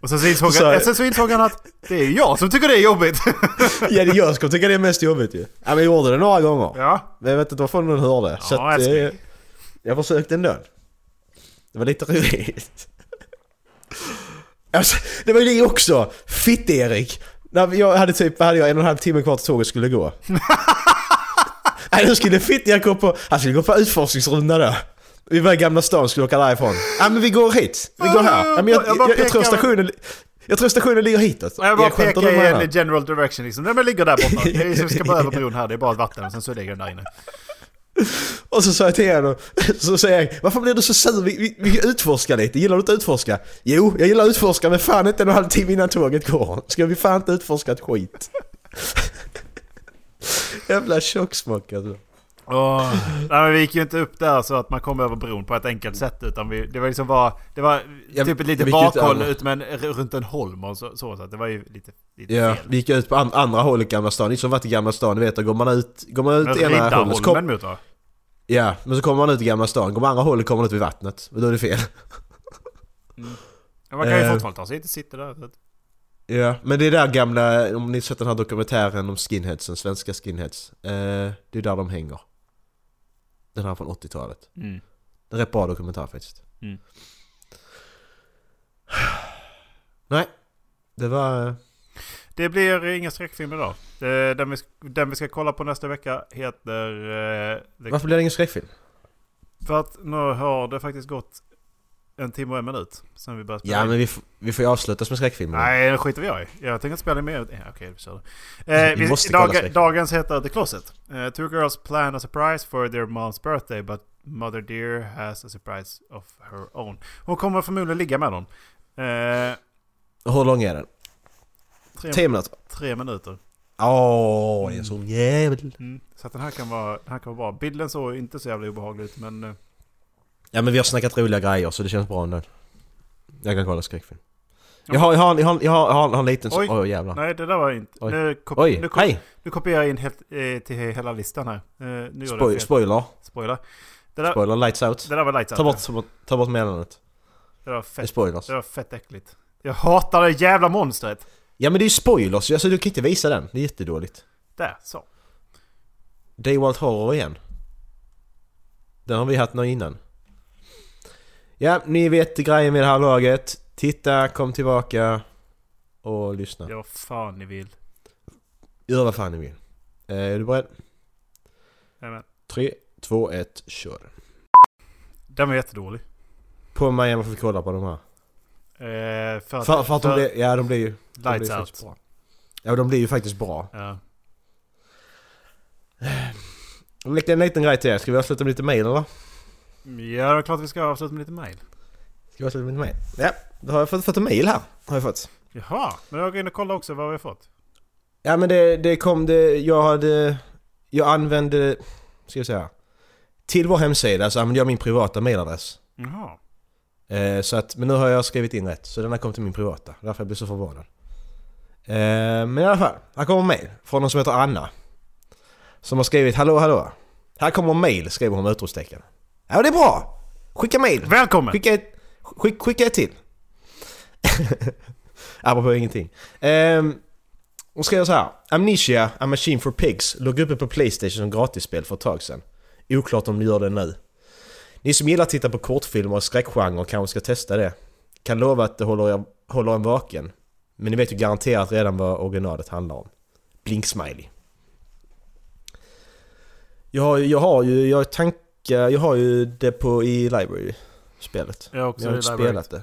Och sen så, insåg Så- han, sen så insåg han att det är jag som tycker det är jobbigt. Ja det jag skulle tycka det är mest jobbigt ju. Ja men jag gjorde det några gånger. ja, Men jag vet inte varför någon hörde. så Ja, att, älskling. eh, jag försökte ändå. Det var lite roligt. Alltså, det var ju det också! Fitt-Erik! När jag hade typ, hade jag en och en halv timme kvar till tåget skulle gå. Nej, skulle Fitt-Erik gå på, han skulle gå på utforskningsrunda då. Vi var i Gamla stan skulle åka därifrån. Ja men vi går hit, vi går här. Ja, men jag, Jag jag, jag, tror stationen, jag tror stationen ligger hitåt. Jag bara skämtar pekar i general direction liksom. Nej men ligger där borta. Jag ska bara över bron här, det är bara ett vatten och sen så ligger den där inne. Och så sa jag till henne, så säger jag Varför blir du så sur? Vi, vi, vi utforskar lite, gillar du inte att utforska? Jo, jag gillar att utforska men fan inte en och en halv timme innan tåget går. Ska vi fan inte utforska ett skit? Jävla tjocksmock alltså. Åh, nej, men vi gick ju inte upp där så att man kom över bron på ett enkelt sätt utan vi, det var liksom bara, det var Jag- typ ett litet ut bakhåll ut med en, runt en holm och så, så, så det var ju lite, lite Ja, fel. vi gick ut på an, andra hållet i Gamla stan. Ni som varit i Gamla stan, ni vet, då går man ut, går man ut Men ena hållet kom, mot va? Ja, men så kommer man ut i Gamla stan. Går man andra hållet kommer man ut vid vattnet. Och då är det fel. Ja, Man kan ju Eh. fortfarande ta sig hit sitta där. Så Ja, men det är där gamla, om ni sett den här dokumentären om skinheadsen, svenska skinheads. Eh, det är där de hänger. Den här från 80-talet. mm. En rätt bra dokumentär faktiskt. Mm. Nej, det var... Det blir ingen skräckfilm idag. Det- Den vi, den vi ska kolla på nästa vecka heter... eh, Varför blir det ingen skräckfilm? För att nu har det faktiskt gått en timme och en minut sen vi började spela Ja in. men vi, vi får ju avsluta med skräckfilmer. Nej, det skiter vi i. Jag tänker inte spela mer. Ja, okej, vi kör det. Eh, Vi vi, måste kolla dag, skräck. dagens heter The Closet. Eh, two girls plan a surprise for their mom's birthday but Mother Dear has a surprise of her own. Hon kommer förmodligen ligga med dem. Eh, Hur lång är den? tre, Tio minuter? tre minuter. Åh, det är en sån jävel. Mm. Så att den här kan vara, den här kan vara bra. Bilden såg inte så jävla obehaglig ut men... Ja men vi har snackat roliga grejer så det känns bra nu. Jag kan kolla skräckfilm. Jag har, jag har, jag har, jag har, jag har, jag har en liten... Oj. Oj jävlar. Nej, det där var inte... Oj. Nu, kop- Oj, nu, kop- hej! nu kopierar jag in helt, eh, till hela listan här. Eh, nu Spoil, fel. spoiler. Spoiler. Det där, Spoiler, lights out. det där var lights out. Ta bort, ta bort meddelandet. Det var Det är fett, spoilers. det var fett äckligt. Jag hatar det jävla monstret. Ja men det är ju spoilers, alltså du kan inte visa den. Det är jättedåligt. Där, så. Daywalt Horror igen. Den har vi haft någon innan. Ja, ni vet grejen med det här laget. Titta, kom tillbaka och lyssna. Gör vad fan ni vill. Gör vad fan ni vill. Eh, Är du beredd? Jajamän. 3, 2, 1, kör. Den var jättedålig. På mig om man får kolla på de här. Eh, för att, För, för att de blir, ja de blir ju... de blir Lights ju out. bra. Ja de blir ju faktiskt bra. Ja. Jag läckte en liten grej till er. Ska vi avsluta med lite mail eller? Ja, det är klart vi ska avsluta med lite mail. Ska vi avsluta med lite mail? Ja, då har jag fått, fått en mail här. Har jag fått. Jaha, men jag går in och kollar också vad vi har fått. Ja men det, det kom det, jag hade... Jag använde... Ska jag säga? Till vår hemsida så använde jag min privata mailadress. Jaha. Eh, så att, men nu har jag skrivit in rätt. Så den har kommit till min privata. Därför jag blir så förvånad. Eh, men i alla fall. Här kommer mail. Från någon som heter Anna. Som har skrivit Hallå hallå. Här kommer mail skriver hon med utropstecken. Ja det är bra! Skicka mail! Välkommen! Skicka ett, skick, skicka ett till. Apropå ingenting. Um, hon skriver så här. Amnesia, A Machine for Pigs, låg uppe på Playstation som gratisspel för ett tag sedan. Oklart om de gör det nu. Ni som gillar att titta på kortfilmer och skräckgenre kanske ska testa det. Kan lova att det håller, er, håller en vaken. Men ni vet ju garanterat redan vad originalet handlar om. Blink-smiley. Jag jag har ju, jag tankar, jag har ju det på i library-spelet. Jag har också jag har i inte library. spelat det.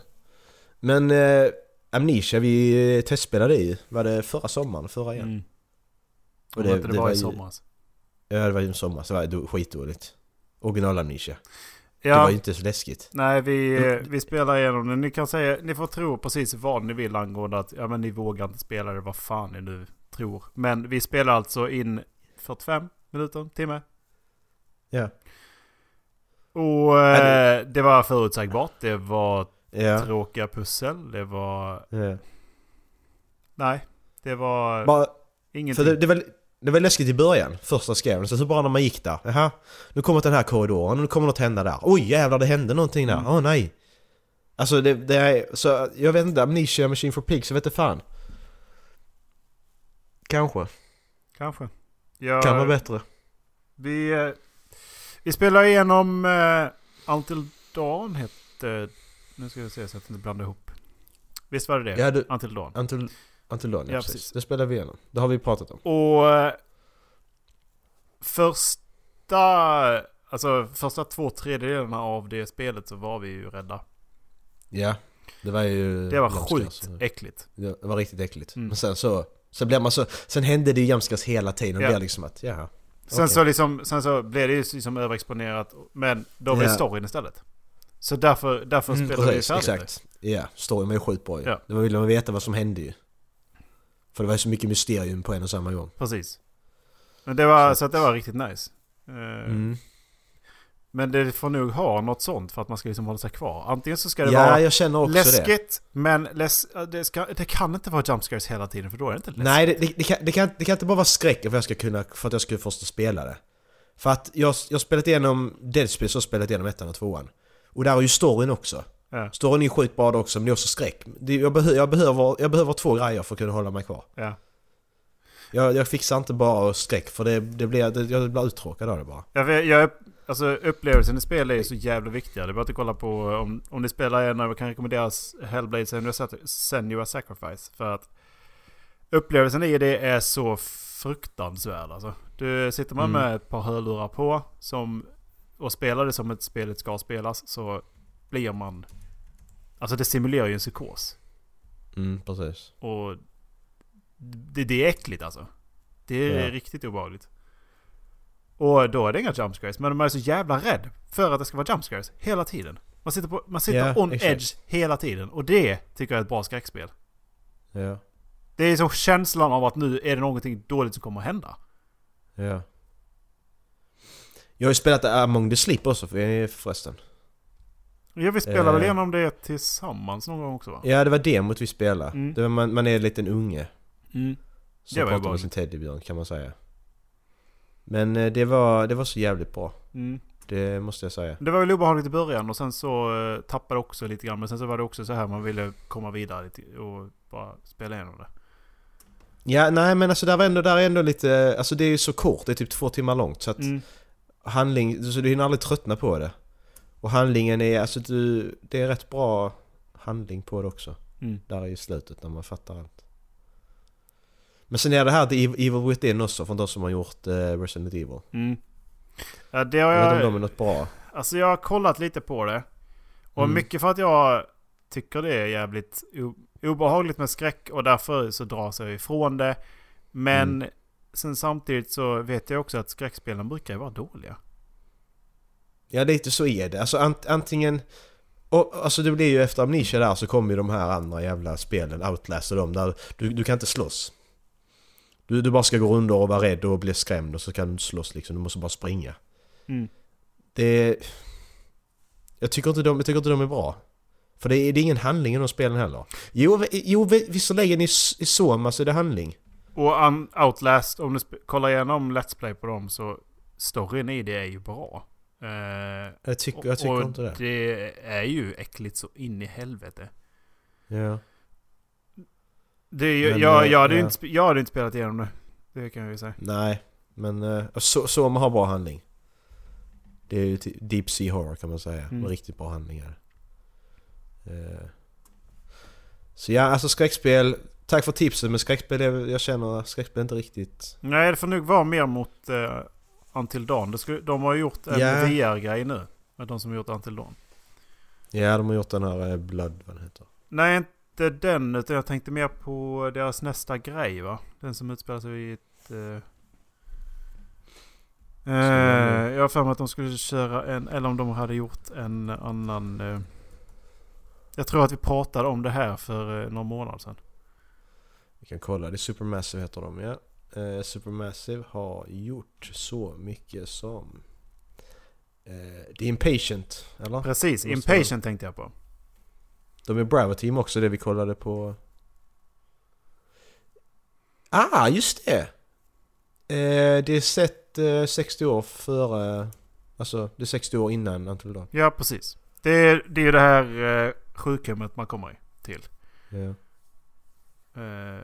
Men eh, Amnesia, vi testspelade i, var det förra sommaren? Förra igen? Mm. Och det- det, det, det var var i ju- somras. Ja, det var ju en sommar, så var det skitdåligt. Original Amnesia. Det Ja, var ju inte så läskigt. nej vi, vi spelar igenom det. Ni kan säga, ni får tro precis vad ni vill angående att ja men ni vågar inte spela det, vad fan ni nu tror. Men vi spelar alltså in 45 minuter, timme. Ja. Och eh, det var förutsägbart, det var Ja. tråkiga pussel, det var... ja. Nej, det var Bara, ingenting. för det, det, var, det var läskigt i början, första skräven. Så, så bara när man gick där. Jaha, nu kommer den här korridoren, nu kommer något hända där. Oj jävlar, det hände någonting där. Åh nej. Alltså det, det är, så jag vet inte, Amnesia Machine for Pigs, jag vet inte fan. Kanske. Kanske. Ja, Kan vara bättre. Vi, eh, vi spelar igenom uh, Until Dawn hette... Nu ska vi se så att jag inte blandar ihop. Visst var det det? Ja, du- Until Dawn. Until, Until Dawn, ja, Ja, precis. precis. Det spelar vi igenom. Det har vi pratat om. Och eh, första, alltså första två tredjedelarna av det spelet så var vi ju rädda. Ja. Det var ju... Det var sjukt äckligt. Det var riktigt äckligt. Mm. Men sen så... Sen blev man så... Sen hände det ju jumpscares hela tiden. Och Ja. det liksom att, jaha. Sen, Okej. så liksom, sen så blev det ju liksom överexponerat. Men då var det Ja. storyn istället. Så därför, därför Mm, spelade vi precis, färdigt. exakt. Ja, storyn var ju sjukt bra ju. Det var ville man veta vad som hände ju. För det var ju så mycket mysterium på en och samma gång. Precis. Men det var, så, att det var riktigt nice. Eh, Mm. Men det får nog ha något sånt för att man ska liksom hålla sig kvar. Antingen så ska det Ja, vara jag känner också det. läskigt, men läs, det, ska, det kan inte vara jumpscares hela tiden för då är det inte läskigt. Nej, det, kan, kan, det kan inte bara vara skräck för, jag ska kunna, för att jag ska förstå spela det. För att jag, har spelat igenom Dead Space och spelat igenom ettan och tvåan. Och där är ju storyn också. Ja. Storyn är ju sjukt bra också, men det är också skräck. Jag, behö, jag, behöver, jag behöver två grejer för att kunna hålla mig kvar. Ja. Jag, jag fixar inte bara skräck, för det, det blir, det, jag blir uttråkad av det bara. Jag, jag, alltså upplevelsen i spel är ju så jävla viktiga. Det är bara att kolla på om, om ni spelar en av kan rekommenderas Hellblade Senua- Senua Sacrifice. För att upplevelsen i det är så fruktansvärd alltså. Du sitter man Mm. med ett par hörlurar på som, och spelar det som ett spelet ska spelas så blir man... Alltså det simulerar ju en psykos. Mm, precis. Och det, det är äckligt alltså. Det är Ja. riktigt obehagligt. Och då är det inga jumpscares. Men man är så jävla rädd för att det ska vara jumpscares hela tiden. Man sitter, på, man sitter Ja, on edge hela tiden. Och det tycker jag är ett bra skräckspel. Ja. Det är så känslan av att nu är det någonting dåligt som kommer att hända. Ja. Jag har ju spelat Among the Sleep också för- förresten. Jag vill spela Eh. väl igenom det tillsammans någon gång också va? Ja, det var demot vi spelade. Mm. Det var, man, man är en liten unge. Mm. Som pratar med sin teddybjörn kan man säga. Men eh, det var, det var så jävligt bra. Mm. Det måste jag säga. Det var väl obehagligt i början och sen så uh, tappade det också lite grann. Men sen så var det också så här man ville komma vidare och bara spela igenom det. Ja, nej men alltså där var ändå, där är ändå lite, alltså det är ju så kort, det är typ två timmar långt så att Mm. handling, så du hinner aldrig tröttna på det. Och handlingen är, alltså du, det är rätt bra handling på det också. Mm. Där i slutet när man fattar allt. Men sen är det här The Ev- Evil Within också från de som har gjort eh, Resident Evil. Mm. Ja, det har Jag vet inte om jag... de är något bra. Alltså jag har kollat lite på det. Och Mm. mycket för att jag tycker det är jävligt obehagligt med skräck och därför så dras jag ifrån det. Men Mm. sen samtidigt så vet jag också att skräckspelen brukar vara dåliga. Ja lite så är det. Alltså ant, antingen... Och, alltså det blir ju efter Amnesia där så kommer ju de här andra jävla spelen, Outlast och de där du, du kan inte slåss. Du, du bara ska gå under och vara rädd och bli skrämd och så kan du inte slåss liksom. Du måste bara springa. Mm. Det... Jag tycker inte de, jag tycker inte de är bra. För det är, det är ingen handling i de spelen heller. Jo, jo vi- visserligen i, i Soma så är det handling. Och um, Outlast, om du kollar igenom Let's Play på dem så storyn i det är ju bra. Eh, Jag tycker- jag tycker och inte det. det är ju äckligt så in i helvete. Ja. Det ju, Men, jag, eh, jag, hade ja. inte, jag hade inte spelat igenom det. Det kan jag ju säga. Nej, men uh, så, Soma har bra handling. Det är ju deep sea horror kan man säga. Mm. Riktigt bra handlingar. Eh, så ja, alltså skräckspel. Tack för tipset men skräckspel, är, jag känner att skräckspel är inte riktigt... Nej, det får nog vara mer mot uh, Until Dawn. Skulle, de har gjort en Ja. VR-grej nu. Med de som har gjort Until Dawn. Ja, de har gjort den här Blood, vad den heter. Nej, inte den. Utan jag tänkte mer på deras nästa grej va? Den som utspelar sig i ett... Uh, Ska jag har för mig att de skulle köra en... Eller om de hade gjort en annan... eh, jag tror att vi pratade om det här för uh, några månader sedan. Vi kan kolla, det är Supermassive heter de ja. Eh, Supermassive har gjort så mycket som... Eh, det är Impatient, eller? Precis, Impatient tänkte jag på. De är Bravo Team också, det vi kollade på... Ah, just det! Eh, det är sett eh, 60 år före... Alltså, det är 60 år innan Until Dawn. Ja, precis. Det är, det är det här uh, sjukhemmet man kommer till. Ja. Eh,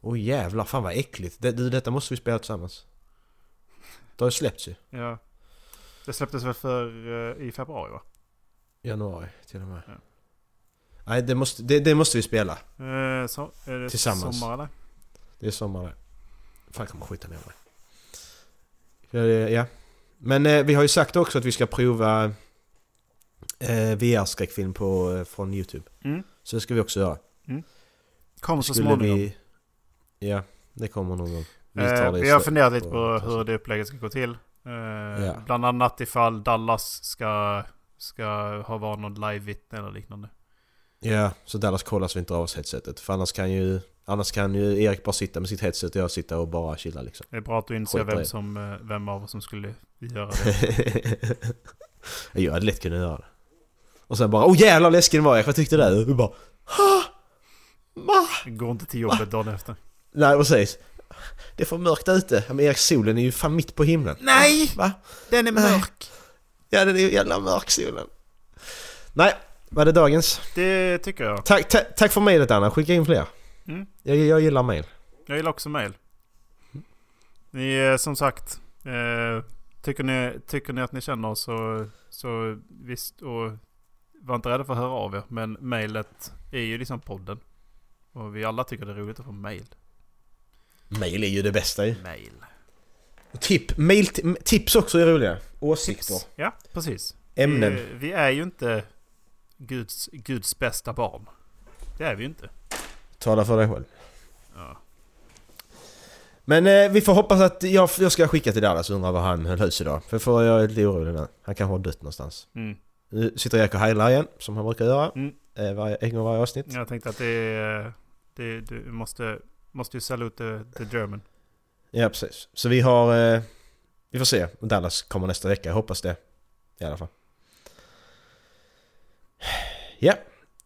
Åh jävlar, fan vad äckligt. Det, du, detta måste vi spela tillsammans. Det har ju släppts ju. ja. Det släpptes väl för eh, i februari va? Januari till och med. Ja. Nej, det måste, det, det måste vi spela. Eh, så, är det Tillsammans. sommar eller? Det är sommar det. Fan, jag kommer skita ner mig. Ja. Men eh, vi har ju sagt också att vi ska prova eh, VR-skräckfilm på, eh, från YouTube. Mm. Så det ska vi också göra. Kommer så småningom. vi... Ja, det kommer någon gång. Vi, Eh, vi har funderat lite på hur det upplägget ska gå till. Eh, Ja. Bland annat ifall Dallas ska, ska ha vara någon live-vittne eller liknande. Ja, så Dallas kollar så vi inte av oss headsetet. För annars kan ju... Annars kan ju Erik bara sitta med sitt headset och jag sitta och bara chilla liksom. Det är bra att du inser vem, som, eh, vem av oss som skulle göra det. jag hade lätt kunnat göra det. Och sen bara Åh jävlar läskig den var Erik, vad tyckte du? Och bara "Ha! Va? Går inte till jobbet dagen efter. Nej precis. Det är för mörkt ute. Men Erik solen är ju fan mitt på himlen. Nej! Va? Den är mörk! Ja den är ju jävla mörk solen. Nej, var det dagens? Det tycker jag. Tack, ta, tack för mejlet Anna, skicka in fler. Mm. Jag, jag gillar mejl. Jag gillar också mail. Ni är som sagt, eh, tycker, ni, tycker ni att ni känner oss så, så visst och var inte rädda för att höra av er. Men mejlet är ju liksom podden. Och vi alla tycker det är roligt att få mail. Mejl är ju det bästa ju. Mail. Tip, mail, tips också är roliga. Åsikter. Tips. Ja, precis. Ämnen. Vi, vi är ju inte Guds, Guds bästa barn. Det är vi ju inte. Tala för dig själv. Ja. Men eh, vi får hoppas att jag, jag ska skicka till Dallas och undra var han höll hus idag. För, för jag är lite orolig nu. Han kanske har dött någonstans. Mm. Nu sitter Erik och heilar igen, som han brukar göra. Mm. Eh, varje, en gång varje avsnitt. Jag tänkte att det är... Det, du måste, måste ju salute the, the German. Ja, precis. Så vi har... Eh, vi får se Dallas kommer nästa vecka. Jag hoppas det. I alla fall. Ja.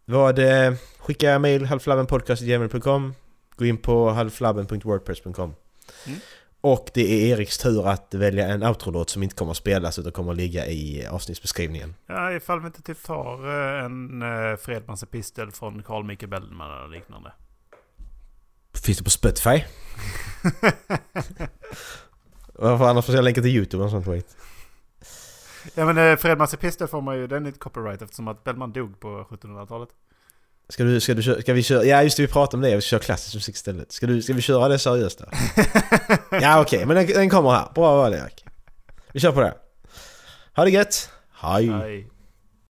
Vad... Eh, skicka mail halvflabbenpodcast.gmail.com Gå in på halvflabben.wordpress.com Mm. Och det är Eriks tur att välja en outro-låt som inte kommer att spelas utan kommer att ligga i avsnittsbeskrivningen. Ja, ifall vi inte typ tar eh, en uh, Fredmans epistel från Carl Michael Bellman eller liknande. Finns det på Spotify? Varför annars får jag länka till YouTube och sånt skit? Ja men uh, Fredmans epistel får man ju, den är inte copyright eftersom att Bellman dog på 1700-talet. Ska, du, ska, du, köra- ska vi köra? Ja just det, vi pratade om det. Vi köra klassisk musik istället. Ska, du, ska vi köra det seriöst då? ja okej, men den, den kommer här. Bra val Erik. Vi kör på det. Ha det gött! Hej! Nej.